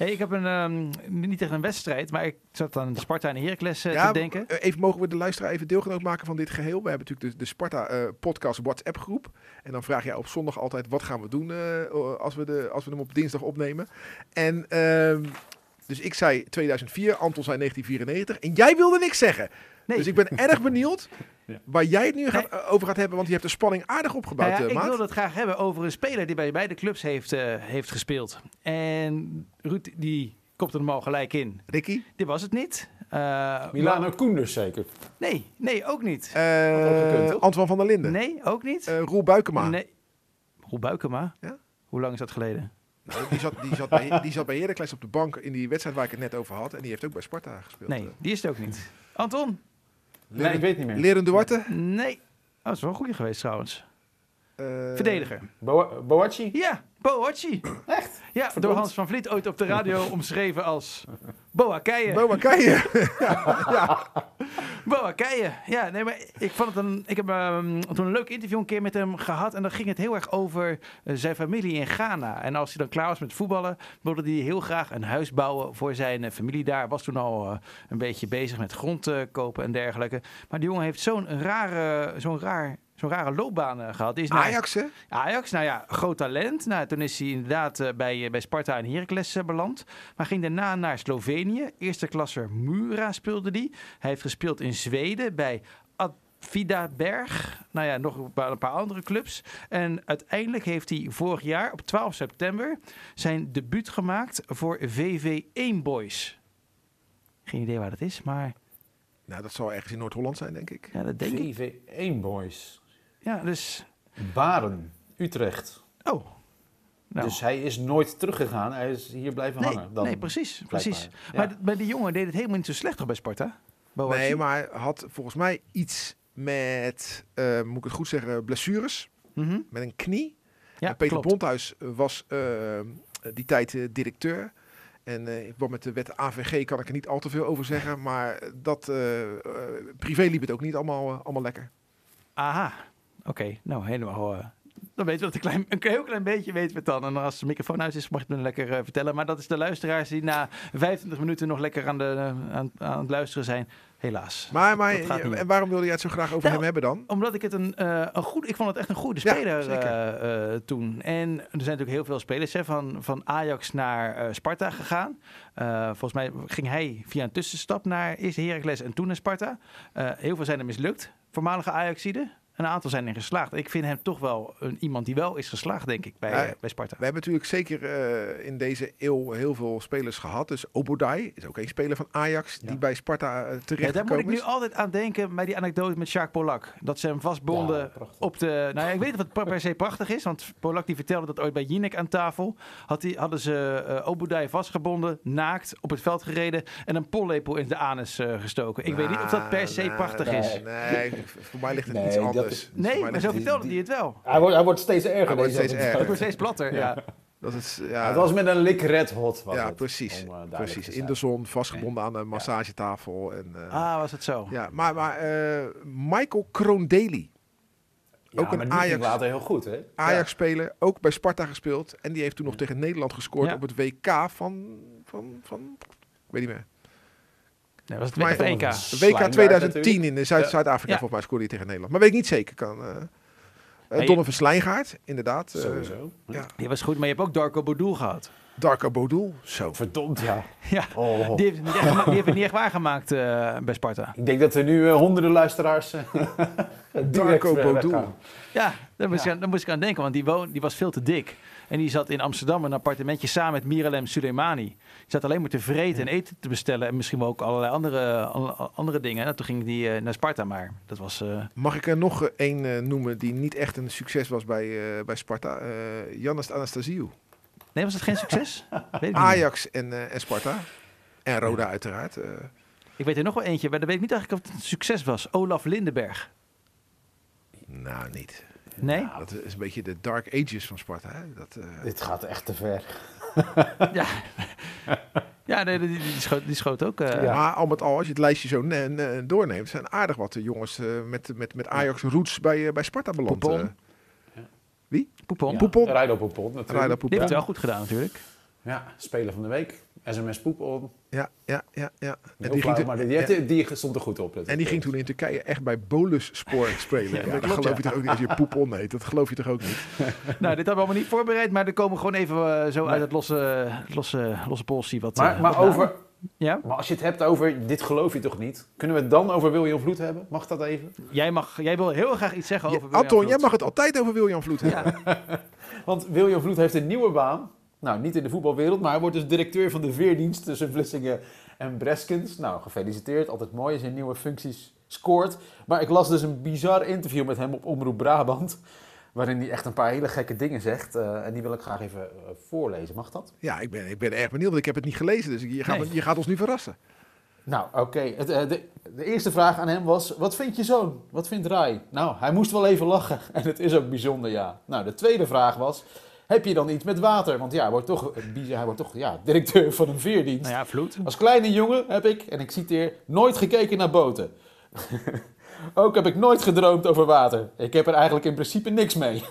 Speaker 2: Hey, ik heb een, ehm, niet tegen een wedstrijd, maar ik zat aan de Sparta en de Heracles eh,
Speaker 4: ja,
Speaker 2: te denken.
Speaker 4: eh, even mogen we de luisteraar even deelgenoot maken van dit geheel. We hebben natuurlijk de, de Sparta eh, podcast WhatsApp groep. En dan vraag jij op zondag altijd wat gaan we doen als, we de, als we hem op dinsdag opnemen. En ehm, dus ik zei 2004, Anton zei 1994. En jij wilde niks zeggen.
Speaker 2: Nee.
Speaker 4: Dus ik ben erg benieuwd
Speaker 3: Ja.
Speaker 4: waar jij het nu gaat, over gaat hebben. Want je hebt de spanning aardig opgebouwd,
Speaker 2: Nou ja,
Speaker 4: eh,
Speaker 2: ik wilde het graag hebben over een speler die bij beide clubs heeft, eh, heeft gespeeld. En Ruud, die komt er normaal gelijk in.
Speaker 4: Ricky?
Speaker 2: Dit was het niet. Eh,
Speaker 3: Milano Koenders zeker.
Speaker 2: Nee, nee, ook niet.
Speaker 4: Eh
Speaker 3: gekund?
Speaker 4: Antoine van der Linden?
Speaker 2: Nee, ook niet.
Speaker 4: Eh, Roel Buikema?
Speaker 2: Nee. Roel Buikema?
Speaker 4: Ja?
Speaker 2: Hoe lang is dat geleden?
Speaker 4: Nou, die, zat, die, zat bij, die zat bij Heracles op de bank in die wedstrijd waar ik het net over had. En die heeft ook bij Sparta gespeeld.
Speaker 2: Nee, die is het ook niet. Anton?
Speaker 3: Nee, ik weet niet meer.
Speaker 4: Leren Duarte?
Speaker 2: Nee. Oh, dat is wel een goede geweest trouwens.
Speaker 4: Eh,
Speaker 2: Verdediger.
Speaker 3: Bo Boachi?
Speaker 2: Ja, Boachi.
Speaker 3: Echt?
Speaker 2: Ja, door. Hans van Vliet ooit op de radio omschreven als Boa Keijen.
Speaker 4: Boa Keijen.
Speaker 2: Boa Keijen. Ja, nee, maar ik vond het een. Ik heb ehm, toen een leuk interview een keer met hem gehad. En dan ging het heel erg over eh, zijn familie in Ghana. En als hij dan klaar was met voetballen, wilde hij heel graag een huis bouwen voor zijn eh, familie daar. Was toen al eh, een beetje bezig met grond kopen en dergelijke. Maar die jongen heeft zo'n rare, zo'n raar. Zo'n rare loopbaan eh, gehad. Die is naar-
Speaker 4: Ajax, hè?
Speaker 2: Ajax, nou ja, groot talent. Nou, toen is hij inderdaad eh, bij, eh, bij Sparta en Heracles beland. Maar ging daarna naar Slovenië. Eerste klasser Mura speelde hij. Hij heeft gespeeld in Zweden bij Vida Berg. Nou ja, nog een paar, een paar andere clubs. En uiteindelijk heeft hij vorig jaar op 12 september zijn debuut gemaakt voor VV1 Boys. Geen idee waar dat is, maar
Speaker 4: Nou, dat zal ergens in Noord-Holland zijn, denk ik.
Speaker 2: ja, dat denk ik.
Speaker 3: VV1 Boys.
Speaker 2: Ja, dus...
Speaker 3: Baren, Utrecht.
Speaker 2: Oh. Nou.
Speaker 3: Dus hij is nooit teruggegaan. Hij is hier blijven
Speaker 2: Nee,
Speaker 3: hangen. Dan,
Speaker 2: nee, precies. precies. Maar, maar die jongen deed het helemaal niet zo slecht toch bij Sparta?
Speaker 4: Nee, maar had volgens mij iets met, eh, moet ik het goed zeggen, blessures.
Speaker 2: Mhm.
Speaker 4: Met een knie.
Speaker 2: Ja,
Speaker 4: en Peter
Speaker 2: klopt.
Speaker 4: Bondhuis was eh, die tijd eh, directeur. En eh, wat met de wet AVG kan ik er niet al te veel over zeggen. Maar dat, eh, eh, privé liep het ook niet allemaal, eh, allemaal lekker.
Speaker 2: Aha, oké. Nou, helemaal... eh, dan weten we dat een, klein, een heel klein beetje weten we het dan. En als de microfoon uit is, mag je het me lekker eh, vertellen. Maar dat is de luisteraars die na 25 minuten nog lekker aan, de, eh, aan, aan het luisteren zijn. Helaas.
Speaker 4: Maar, maar en waarom wilde jij het zo graag over
Speaker 2: Nou,
Speaker 4: hem hebben dan?
Speaker 2: Omdat ik het een, een goed, ik vond het echt een goede speler toen. En er zijn natuurlijk heel veel spelers hè, van, van Ajax naar Sparta gegaan. Volgens mij ging hij via een tussenstap naar eerst Heracles en toen naar Sparta. Heel veel zijn er mislukt, voormalige Ajaxiden. Een aantal zijn er geslaagd. Ik vind hem toch wel een, iemand die wel is geslaagd, denk ik, bij,
Speaker 4: Ja,
Speaker 2: eh, bij Sparta.
Speaker 4: We hebben natuurlijk zeker eh, in deze eeuw heel veel spelers gehad. Dus Obodai is ook een speler van Ajax die
Speaker 3: Ja.
Speaker 4: bij Sparta
Speaker 2: Ja,
Speaker 4: terecht
Speaker 2: daar moet ik nu altijd aan denken bij die anekdote met Jacques Polak. Dat ze hem vastbonden
Speaker 3: Ja,
Speaker 2: op de... Nou ja, ik weet niet of het per se prachtig is. Want Polak die vertelde dat ooit bij Jinek aan tafel. Had die, hadden ze eh Obudai vastgebonden, naakt, op het veld gereden. En een pollepel in de anus gestoken. Ik weet niet of dat per se
Speaker 4: Nou,
Speaker 2: prachtig
Speaker 4: nee,
Speaker 2: is.
Speaker 4: Nee, voor mij ligt het
Speaker 3: Nee,
Speaker 4: iets
Speaker 3: dat
Speaker 4: anders.
Speaker 2: Nee, maar zo vertelde hij het wel.
Speaker 3: Hij wordt, hij wordt steeds erger.
Speaker 4: Hij wordt steeds erger.
Speaker 2: Het wordt steeds platter, ja.
Speaker 4: Dat is,
Speaker 3: Ja, het was met een lik red hot. Was
Speaker 4: ja
Speaker 3: het,
Speaker 4: precies.
Speaker 3: om, eh,
Speaker 4: precies. In de zon, vastgebonden aan een massagetafel. En, eh,
Speaker 2: Ah, was het zo?
Speaker 4: ja, maar maar eh, Michael Kroondeli,
Speaker 3: Ja,
Speaker 4: ook een
Speaker 3: maar die ging
Speaker 4: Ajax-
Speaker 3: later heel goed, hè?
Speaker 4: Ajax-speler, ook bij Sparta gespeeld. En die heeft toen nog tegen Nederland gescoord
Speaker 2: Ja.
Speaker 4: op het WK van, van, van, ik weet niet meer.
Speaker 2: Nee, was het
Speaker 4: Maar-
Speaker 2: WK?
Speaker 3: Ja.
Speaker 4: WK
Speaker 3: Slijnbaard
Speaker 4: 2010 in Zuid-. Zuid-Afrika,
Speaker 2: Ja.
Speaker 4: volgens mij scoorde hij tegen Nederland. Maar weet ik niet zeker. Kan, eh eh. Donovan Slijngaard, inderdaad.
Speaker 3: Ja,
Speaker 4: eh,
Speaker 3: Sowieso.
Speaker 4: ja.
Speaker 2: Die was goed, maar je hebt ook Darko Boudou gehad.
Speaker 4: Darko Bodul, zo.
Speaker 3: Verdomd, ja.
Speaker 2: Ja,
Speaker 3: Oh.
Speaker 2: die heeft het niet echt, gema- die heeft het niet echt waargemaakt eh, bij Sparta.
Speaker 3: Ik denk dat er nu eh, honderden luisteraars eh,
Speaker 4: Darko Bodul.
Speaker 2: Ja, daar moest,
Speaker 3: Ja.
Speaker 2: Ik aan, daar moest ik aan denken, want die, woon, die was veel te dik. En die zat in Amsterdam in een appartementje samen met Miralem Soleimani. Die zat alleen maar te vreten en eten te bestellen. En misschien wel ook allerlei andere, andere dingen. En toen ging die naar Sparta, maar dat was... eh,
Speaker 4: Mag ik er nog één noemen die niet echt een succes was bij, eh, bij Sparta? Eh Jannes Anastasiou.
Speaker 2: Nee, was het geen succes? Weet ik, niet meer.
Speaker 4: Ajax en, eh, en Sparta. En Roda uiteraard. eh.
Speaker 2: ik weet er nog wel eentje, maar dat weet ik niet eigenlijk of het een succes was. Olaf Lindenberg.
Speaker 4: nou, niet.
Speaker 2: Nee?
Speaker 4: Dat is een beetje de dark ages van Sparta. Hè? Dat, eh,
Speaker 3: Dit gaat echt te ver.
Speaker 2: Ja. Ja, nee, die, die, die schoot, die schoot ook. eh,
Speaker 3: Ja.
Speaker 4: Maar al met al, als je het lijstje zo ne- ne- doorneemt, zijn aardig wat de jongens eh, met, met, met Ajax roots bij, bij Sparta beland. Eh.
Speaker 2: Poepon.
Speaker 3: Ja,
Speaker 4: Poepon.
Speaker 3: Rijdo Poepon natuurlijk.
Speaker 4: Rijdo
Speaker 2: Die heeft het wel goed gedaan natuurlijk.
Speaker 3: Ja, speler van de week. SMS Poepon.
Speaker 4: Ja, ja, ja, ja. En die, ging toen,
Speaker 3: maar die,
Speaker 4: ja,
Speaker 3: die, stond er goed op.
Speaker 4: en die ging toen in Turkije echt bij Bolus Sport spelen. Ja, dat
Speaker 2: klopt,
Speaker 4: geloof
Speaker 2: ja.
Speaker 4: je toch ook niet als je Poupon heet? Dat geloof je toch ook niet?
Speaker 2: Nou, dit hadden we allemaal niet voorbereid, maar er komen gewoon even eh, zo
Speaker 3: Nee.
Speaker 2: uit het losse, losse, losse polsie wat.
Speaker 3: Maar,
Speaker 2: eh,
Speaker 3: maar,
Speaker 2: wat
Speaker 3: over,
Speaker 2: Ja?
Speaker 3: maar als je het hebt over, dit geloof je toch niet? Kunnen we het dan over William Vloed hebben? Mag dat even?
Speaker 2: Jij, mag, jij wil heel graag iets zeggen
Speaker 4: Ja,
Speaker 2: over. William
Speaker 4: Anton, jij mag het altijd over William Vloed hebben.
Speaker 2: Ja.
Speaker 3: Want William Vloed heeft een nieuwe baan. Nou, niet in de voetbalwereld, maar hij wordt dus directeur van de veerdienst tussen Vlissingen en Breskens. Nou, gefeliciteerd. Altijd mooi als je nieuwe functies scoort. Maar ik las dus een bizar interview met hem op Omroep Brabant. Waarin hij echt een paar hele gekke dingen zegt. eh, en die wil ik graag even eh, voorlezen. Mag dat?
Speaker 4: Ja, ik ben, ik ben erg benieuwd, want ik heb het niet gelezen. Dus je gaat,
Speaker 2: Nee.
Speaker 4: je gaat ons nu verrassen.
Speaker 3: Nou, oké. Het, eh, De, de eerste vraag aan hem was: Wat vindt je zoon? Wat vindt Rai? Nou, hij moest wel even lachen. En het is ook bijzonder, ja. Nou, de tweede vraag was: Heb je dan iets met water? Want ja, hij wordt toch, hij wordt toch ja, directeur van een veerdienst.
Speaker 2: Nou ja, Vloed.
Speaker 3: Als kleine jongen heb ik, en ik citeer, nooit gekeken naar boten. Ook heb ik nooit gedroomd over water. Ik heb er eigenlijk in principe niks mee.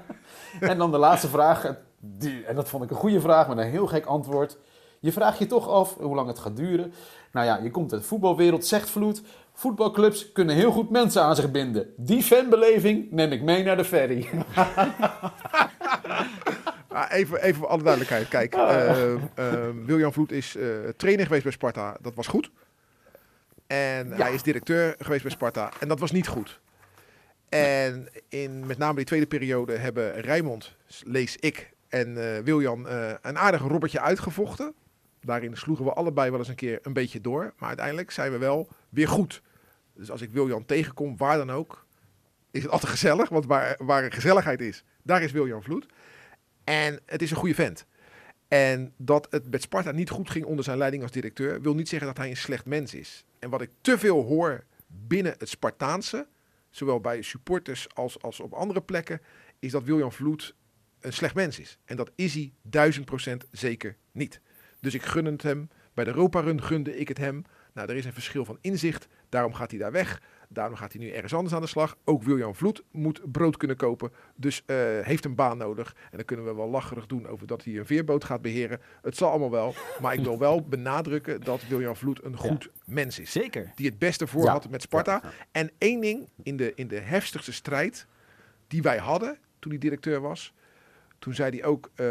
Speaker 3: en dan de laatste vraag, die, en dat vond ik een goede vraag met een heel gek antwoord. Je vraagt je toch af hoe lang het gaat duren. Nou ja, je komt uit de voetbalwereld, zegt Vloed. Voetbalclubs kunnen heel goed mensen aan zich binden. Die fanbeleving neem ik mee naar de ferry.
Speaker 4: Ah, even, even voor alle duidelijkheid. Kijk, eh, eh, William Vloed is eh, trainer geweest bij Sparta. Dat was goed. En hij is directeur geweest bij Sparta. En dat was niet goed. En in met name die tweede periode hebben Rijmond, lees ik, en eh Wiljan eh, een aardig robbertje uitgevochten. Daarin sloegen we allebei wel eens een keer een beetje door. Maar uiteindelijk zijn we wel weer goed. Dus als ik Wiljan tegenkom, waar dan ook, is het altijd gezellig. Want waar, waar gezelligheid is, daar is Wiljan Vloed. En het is een goede vent. En dat het met Sparta niet goed ging onder zijn leiding als directeur, wil niet zeggen dat hij een slecht mens is. En wat ik te veel hoor binnen het Spartaanse, zowel bij supporters als, als op andere plekken, is dat William Vloed een slecht mens is. En dat is hij duizend procent zeker niet. Dus ik gun het hem. Bij de Europa Run gunde ik het hem. Nou, er is een verschil van inzicht. Daarom gaat hij daar weg. Daarom gaat hij nu ergens anders aan de slag. Ook William Vloed moet brood kunnen kopen. Dus eh, heeft een baan nodig. En dan kunnen we wel lacherig doen over dat hij een veerboot gaat beheren. Het zal allemaal wel. Maar ik wil wel benadrukken dat William Vloed een goed mens is.
Speaker 2: Zeker.
Speaker 4: Die het beste voor
Speaker 3: Ja.
Speaker 4: had met Sparta.
Speaker 3: Ja.
Speaker 4: En één ding in de, in de heftigste strijd die wij hadden toen hij directeur was. Toen zei hij ook, eh,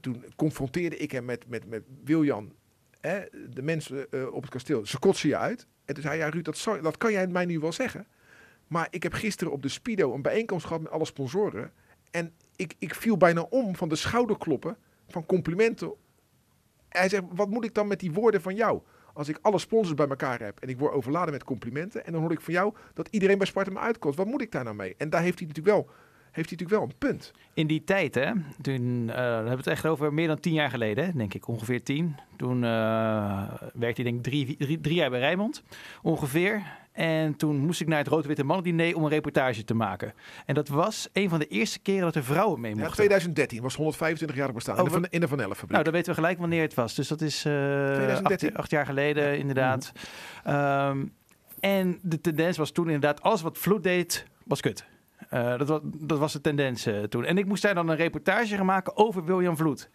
Speaker 4: toen confronteerde ik hem met, met, met Wiljan, hè, de mensen eh, op het kasteel. Ze kotsen je uit. En toen zei hij, ja Ruud, dat, dat kan jij mij nu wel zeggen. Maar ik heb gisteren op de Spido een bijeenkomst gehad met alle sponsoren. En ik, ik viel bijna om van de schouderkloppen van complimenten. Hij zegt, wat moet ik dan met die woorden van jou? Als ik alle sponsors bij elkaar heb en ik word overladen met complimenten. En dan hoor ik van jou dat iedereen bij Sparta me uitkomt. Wat moet ik daar nou mee? En daar heeft hij natuurlijk wel, heeft hij natuurlijk wel een punt.
Speaker 2: In die tijd, hè, toen eh, we hebben het echt over meer dan tien jaar geleden, hè, denk ik, ongeveer tien. Toen eh, werkte hij denk ik drie, drie, drie jaar bij Rijnmond, ongeveer. En toen moest ik naar het Rood-Witte Mannen-diner om een reportage te maken. En dat was een van de eerste keren dat er vrouwen mee
Speaker 4: Ja,
Speaker 2: mochten.
Speaker 4: 2013 was 125 jaar bestaan. in, de
Speaker 2: Oh,
Speaker 4: Van, in de Van fabriek.
Speaker 2: Nou, dan weten we gelijk wanneer het was. Dus dat is eh
Speaker 4: 2013.
Speaker 2: acht, acht jaar geleden, inderdaad. Ehm, en de tendens was toen inderdaad, alles wat Vloed deed, was kut. Eh, dat, was, dat was de tendens eh, toen. En ik moest daar dan een reportage gaan maken over William Vloed.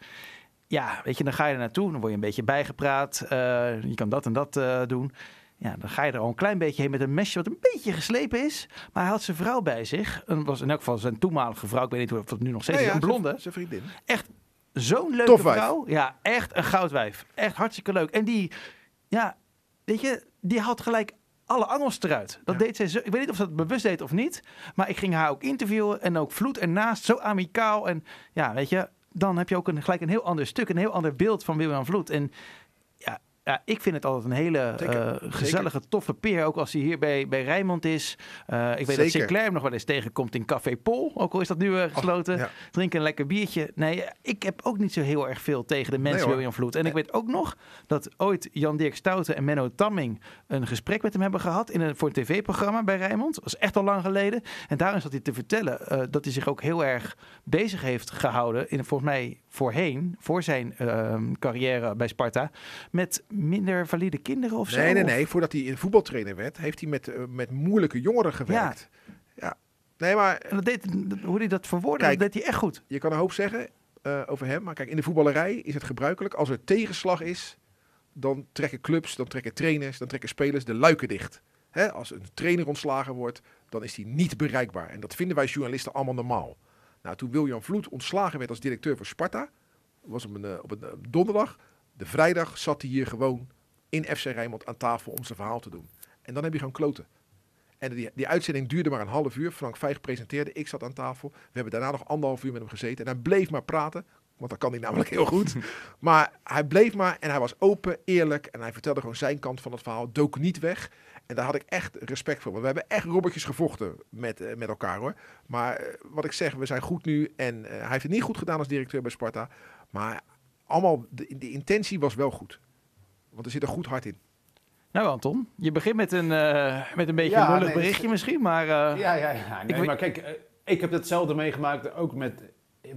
Speaker 2: Ja, weet je, dan ga je er naartoe, dan word je een beetje bijgepraat. eh, je kan dat en dat eh, doen. Ja, dan ga je er al een klein beetje heen met een mesje wat een beetje geslepen is. Maar hij had zijn vrouw bij zich. En was in elk geval zijn toenmalige vrouw. Ik weet niet of het nu nog steeds
Speaker 4: Nee,
Speaker 2: is.
Speaker 4: ja,
Speaker 2: Een blonde.
Speaker 4: Zijn, zijn vriendin.
Speaker 2: Zo'n leuke
Speaker 4: Tof wijf.
Speaker 2: vrouw. Ja, echt een goudwijf. Echt hartstikke leuk. En die, ja, weet je, die had gelijk alle angels eruit. Dat
Speaker 4: Ja.
Speaker 2: deed zij zo. Ik weet niet of ze dat bewust deed of niet. Maar ik ging haar ook interviewen en ook vloed ernaast. Zo amicaal. En ja, weet je, dan heb je ook een, gelijk een heel ander stuk. Een heel ander beeld van William Vloed. En ja, ik vind het altijd een hele eh, gezellige, toffe peer. Ook als hij hier bij, bij Rijnmond is. Eh, ik weet dat
Speaker 4: Zeker.
Speaker 2: Sinclair hem nog wel eens tegenkomt in Café Pol. Ook al is dat nu eh, gesloten.
Speaker 4: ja.
Speaker 2: Drinken een lekker biertje. Nee, ik heb ook niet zo heel erg veel tegen de mensen
Speaker 4: Nee.
Speaker 2: William Vloed. En ik weet ook nog dat ooit Jan-Dirk Stouten en Menno Tamming een gesprek met hem hebben gehad in een, voor een tv-programma bij Rijnmond. Dat was echt al lang geleden. En daarin zat hij te vertellen dat hij zich ook heel erg bezig heeft gehouden, in, volgens mij voorheen, voor zijn ehm, carrière bij Sparta, met minder valide kinderen of zo.
Speaker 4: Nee, nee,
Speaker 2: Of-
Speaker 4: nee. Voordat hij een voetbaltrainer werd, heeft hij met, eh, met moeilijke jongeren gewerkt. Ja. Nee, maar
Speaker 2: En dat deed, hoe hij dat verwoordde, dat deed hij echt goed.
Speaker 4: je kan een hoop zeggen eh, over hem. Maar kijk, in de voetballerij is het gebruikelijk. Als er tegenslag is, dan trekken clubs, dan trekken trainers, dan trekken spelers de luiken dicht. Hè, als een trainer ontslagen wordt, dan is hij niet bereikbaar. En dat vinden wij journalisten allemaal normaal. Nou, toen William Vloed ontslagen werd als directeur van Sparta, was op een, eh, op een donderdag. De vrijdag zat hij hier gewoon in FC Rijnmond aan tafel om zijn verhaal te doen. En dan heb je gewoon kloten. En die, die uitzending duurde maar een half uur. Frank Vijg presenteerde, ik zat aan tafel. We hebben daarna nog anderhalf uur met hem gezeten. En hij bleef maar praten, want dat kan hij namelijk heel goed. maar hij bleef maar en hij was open, eerlijk. En hij vertelde gewoon zijn kant van het verhaal, dook niet weg. En daar had ik echt respect voor. Want we hebben echt robbertjes gevochten met, eh, met elkaar hoor. Maar eh, wat ik zeg, we zijn goed nu. En eh, hij heeft het niet goed gedaan als directeur bij Sparta. Maar allemaal, de, de intentie was wel goed. Want er zit een goed hart in.
Speaker 2: Nou Anton, je begint met een, eh, met een beetje
Speaker 3: Ja,
Speaker 2: een lullig
Speaker 3: nee,
Speaker 2: berichtje misschien, maar... eh,
Speaker 3: Ja, ja, ja. Nee, maar kijk, eh, ik heb hetzelfde meegemaakt ook met...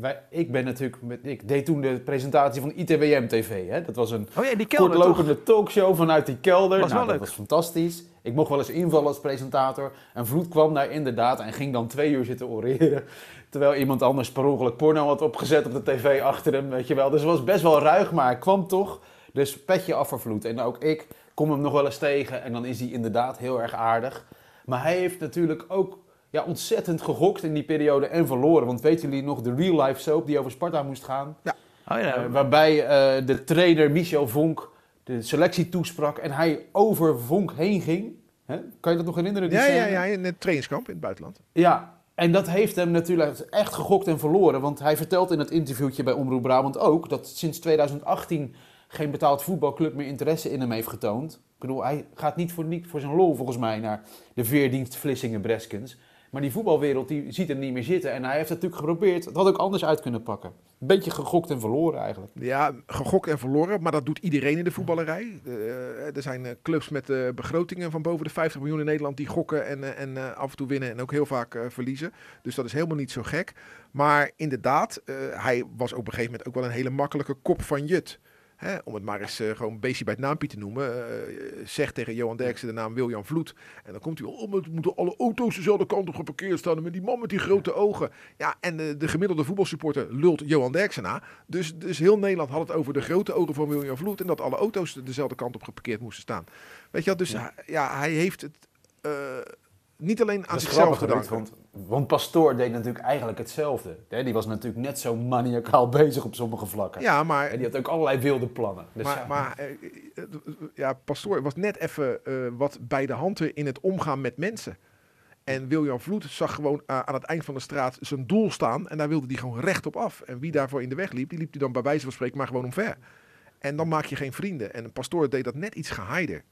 Speaker 3: Wij, ik ben natuurlijk... Met, ik deed toen de presentatie van ITWM TV. Hè? Dat was een
Speaker 2: Oh ja, die kelder toch?
Speaker 3: kortlopende talkshow vanuit die kelder.
Speaker 2: Was
Speaker 3: nou, dat
Speaker 2: leuk.
Speaker 3: was fantastisch. Ik mocht wel eens invallen als presentator. En Vloed kwam daar inderdaad en ging dan twee uur zitten oreren. Terwijl iemand anders per ongeluk porno had opgezet op de tv achter hem, weet je wel. Dus het was best wel ruig, maar hij kwam toch. Dus petje af voor Vloed. En ook ik kom hem nog wel eens tegen en dan is hij inderdaad heel erg aardig. Maar hij heeft natuurlijk ook ja, ontzettend gegokt in die periode en verloren. Want weten jullie nog de real life soap die over Sparta moest gaan?
Speaker 2: Oh ja,
Speaker 3: Eh, waarbij eh, de trainer Michel Vonk de selectie toesprak en hij over Vonk heen ging. Hè? Kan je dat nog herinneren? die
Speaker 4: Ja, ja, ja, in het trainingskamp in het buitenland.
Speaker 3: Ja, en dat heeft hem natuurlijk echt gegokt en verloren. Want hij vertelt in het interviewtje bij Omroep Brabant ook dat sinds 2018 geen betaald voetbalclub meer interesse in hem heeft getoond. Ik bedoel, hij gaat niet voor, niet voor zijn lol volgens mij naar de veerdienst Vlissingen-Breskens. Maar die voetbalwereld die ziet hem niet meer zitten. En hij heeft natuurlijk geprobeerd. Het had ook anders uit kunnen pakken. Een beetje gegokt en verloren eigenlijk.
Speaker 4: Ja, gegokt en verloren, maar dat doet iedereen in de voetballerij. Eh, er zijn eh, clubs met eh, begrotingen van boven de 50 miljoen in Nederland die gokken en, en af en toe winnen en ook heel vaak verliezen. Dus dat is helemaal niet zo gek. Maar inderdaad, hij was op een gegeven moment ook wel een hele makkelijke kop van Jut. Hè, om het maar eens eh, gewoon beestje bij het naampje te noemen, eh, zegt tegen Johan Derksen de naam William Vloed. En dan komt hij wel, oh, maar het moeten alle auto's dezelfde kant op geparkeerd staan. En met die man met die grote ogen. Ja, en de, de gemiddelde voetbalsupporter lult Johan Derksen na. Dus, dus heel Nederland had het over de grote ogen van William Vloed. En dat alle auto's dezelfde kant op geparkeerd moesten staan. Weet je wel, dus
Speaker 3: Ja.
Speaker 4: ja, hij heeft het eh, niet alleen aan zichzelf gedaan.
Speaker 3: want, want Pastoor deed natuurlijk eigenlijk hetzelfde. Hè, Die was natuurlijk net zo maniacaal bezig op sommige vlakken.
Speaker 4: Ja, maar
Speaker 3: En die had ook allerlei wilde plannen. Dus
Speaker 4: maar,
Speaker 3: ja,
Speaker 4: maar eh, eh, ja, Pastoor was net even eh, wat bij de hand in het omgaan met mensen. En William Vloed zag gewoon aan het eind van de straat zijn doel staan. En daar wilde hij gewoon recht op af. En wie daarvoor in de weg liep, die liep hij dan bij wijze van spreken maar gewoon omver. En dan maak je geen vrienden. En Pastoor deed dat net iets geheider.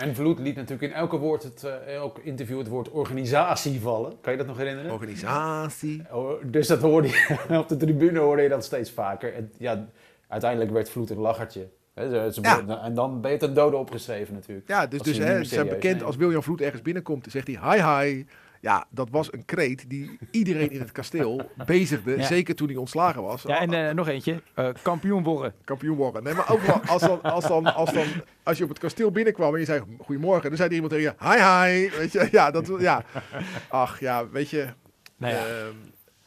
Speaker 3: En Vloed liet natuurlijk in elke, woord het, eh, elk interview het woord organisatie vallen. Kan je dat nog herinneren?
Speaker 4: Organisatie.
Speaker 3: Oh, dus dat hoorde je, op de tribune hoorde je dat steeds vaker. En ja, uiteindelijk werd Vloed een lachertje. Ze-
Speaker 4: Ja.
Speaker 3: En dan ben je ten dode opgeschreven natuurlijk.
Speaker 4: Ja, dus, dus hè, ze zijn bekend als William Vloed ergens binnenkomt. Zegt hij hi hi. Ja, dat was een kreet die iedereen in het kasteel bezigde.
Speaker 2: Ja.
Speaker 4: Zeker toen hij ontslagen was.
Speaker 2: Ja, en eh, nog eentje. eh, kampioen worden.
Speaker 4: kampioen worden. Nee, maar ook wel als, dan, als, dan, als, dan, als je op het kasteel binnenkwam en je zei goedemorgen, dan zei er iemand tegen je hi hi. Weet je, ja, dat, ja. Ach ja, weet je,
Speaker 2: Nou ja.
Speaker 4: ehm,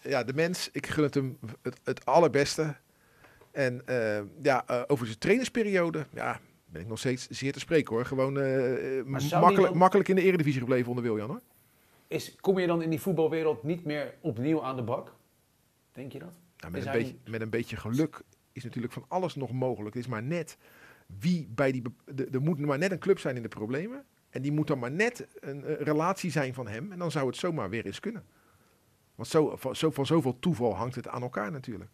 Speaker 4: ja, de mens, ik gun het hem het, het allerbeste. En ehm, ja, eh, over zijn trainersperiode, ja, ben ik nog steeds zeer te spreken hoor. Gewoon makkelijk,
Speaker 3: dan-
Speaker 4: makkelijk in de eredivisie gebleven onder Wiljan hoor.
Speaker 3: Is, kom je dan in die voetbalwereld niet meer opnieuw aan de bak? Denk je dat?
Speaker 4: Ja, met, een
Speaker 3: hij
Speaker 4: beetje, met een beetje geluk is natuurlijk van alles nog mogelijk. Het is maar net wie bij die. Er moet maar net een club zijn in de problemen. En die moet dan maar net een, relatie zijn van hem. En dan zou het zomaar weer eens kunnen. Want zo, van, zo, van zoveel toeval hangt het aan elkaar natuurlijk.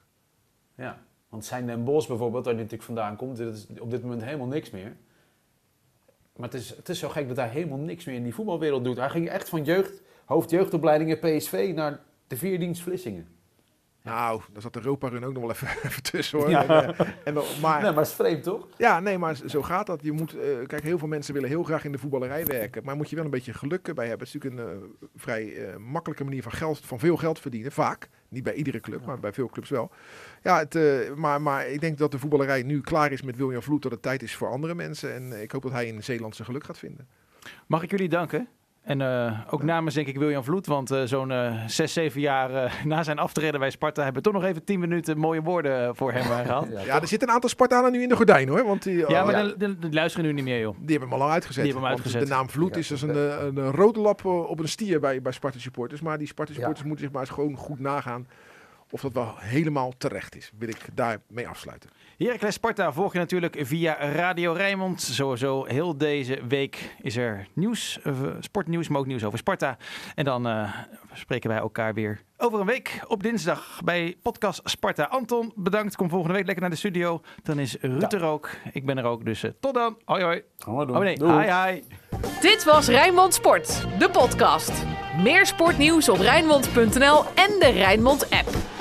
Speaker 3: Ja. Want zijn Den Bos bijvoorbeeld, waar hij natuurlijk vandaan komt, dat is op dit moment helemaal niks meer. Maar het is, het is zo gek dat hij helemaal niks meer in die voetbalwereld doet. Hij ging echt van jeugd, hoofdjeugdopleidingen PSV naar de vierdienst Vlissingen.
Speaker 4: Nou, daar zat de Europa Run ook nog wel even, even tussen hoor.
Speaker 3: Ja.
Speaker 4: En, eh, en dan- maar,
Speaker 3: Nee, maar het is vreemd toch?
Speaker 4: Ja, nee, maar zo gaat dat. Je moet, eh, kijk, heel veel mensen willen heel graag in de voetballerij werken. Maar moet je wel een beetje geluk bij hebben. Het is natuurlijk een eh, vrij eh, makkelijke manier van, geld, van veel geld verdienen. Vaak. Niet bij iedere club, maar bij veel clubs wel. Ja, het, eh, maar, maar ik denk dat de voetballerij nu klaar is met William Vloed. Dat het tijd is voor andere mensen. En ik hoop dat hij in Zeeland zijn geluk gaat vinden.
Speaker 2: Mag ik jullie danken? En eh, ook namens denk ik William Vloed, want eh, zo'n eh, zes, zeven jaar eh, na zijn aftreden bij Sparta hebben we toch nog even tien minuten mooie woorden voor hem eh, gehad.
Speaker 4: Ja, er zitten een aantal Spartanen nu in de gordijn hoor. Want die,
Speaker 2: Ja,
Speaker 4: oh,
Speaker 2: maar
Speaker 4: ja,
Speaker 2: de- de- die luisteren nu niet meer, joh.
Speaker 4: die hebben hem al lang uitgezet.
Speaker 2: Die hebben hem
Speaker 4: Want
Speaker 2: uitgezet.
Speaker 4: De naam Vloed is als een, een, rode lap op een stier bij, bij Sparta supporters. Maar die Sparta supporters moeten zich maar eens gewoon goed nagaan of dat wel helemaal terecht is. Wil ik daarmee afsluiten.
Speaker 2: Heracles Sparta volg je natuurlijk via Radio Rijnmond. Sowieso heel deze week is er nieuws, eh, sportnieuws, maar ook nieuws over Sparta. En dan eh, spreken wij elkaar weer over een week op dinsdag bij podcast Sparta. Anton, bedankt. Kom volgende week lekker naar de studio. Dan is Ruud er ook. Ik ben er ook. Dus eh, tot dan. Hoi hoi.
Speaker 3: Gaan we doen.
Speaker 2: Oh nee,
Speaker 3: Doei.
Speaker 2: hi hi.
Speaker 1: Dit was Rijnmond Sport, de podcast. Meer sportnieuws op Rijnmond.nl en de Rijnmond app.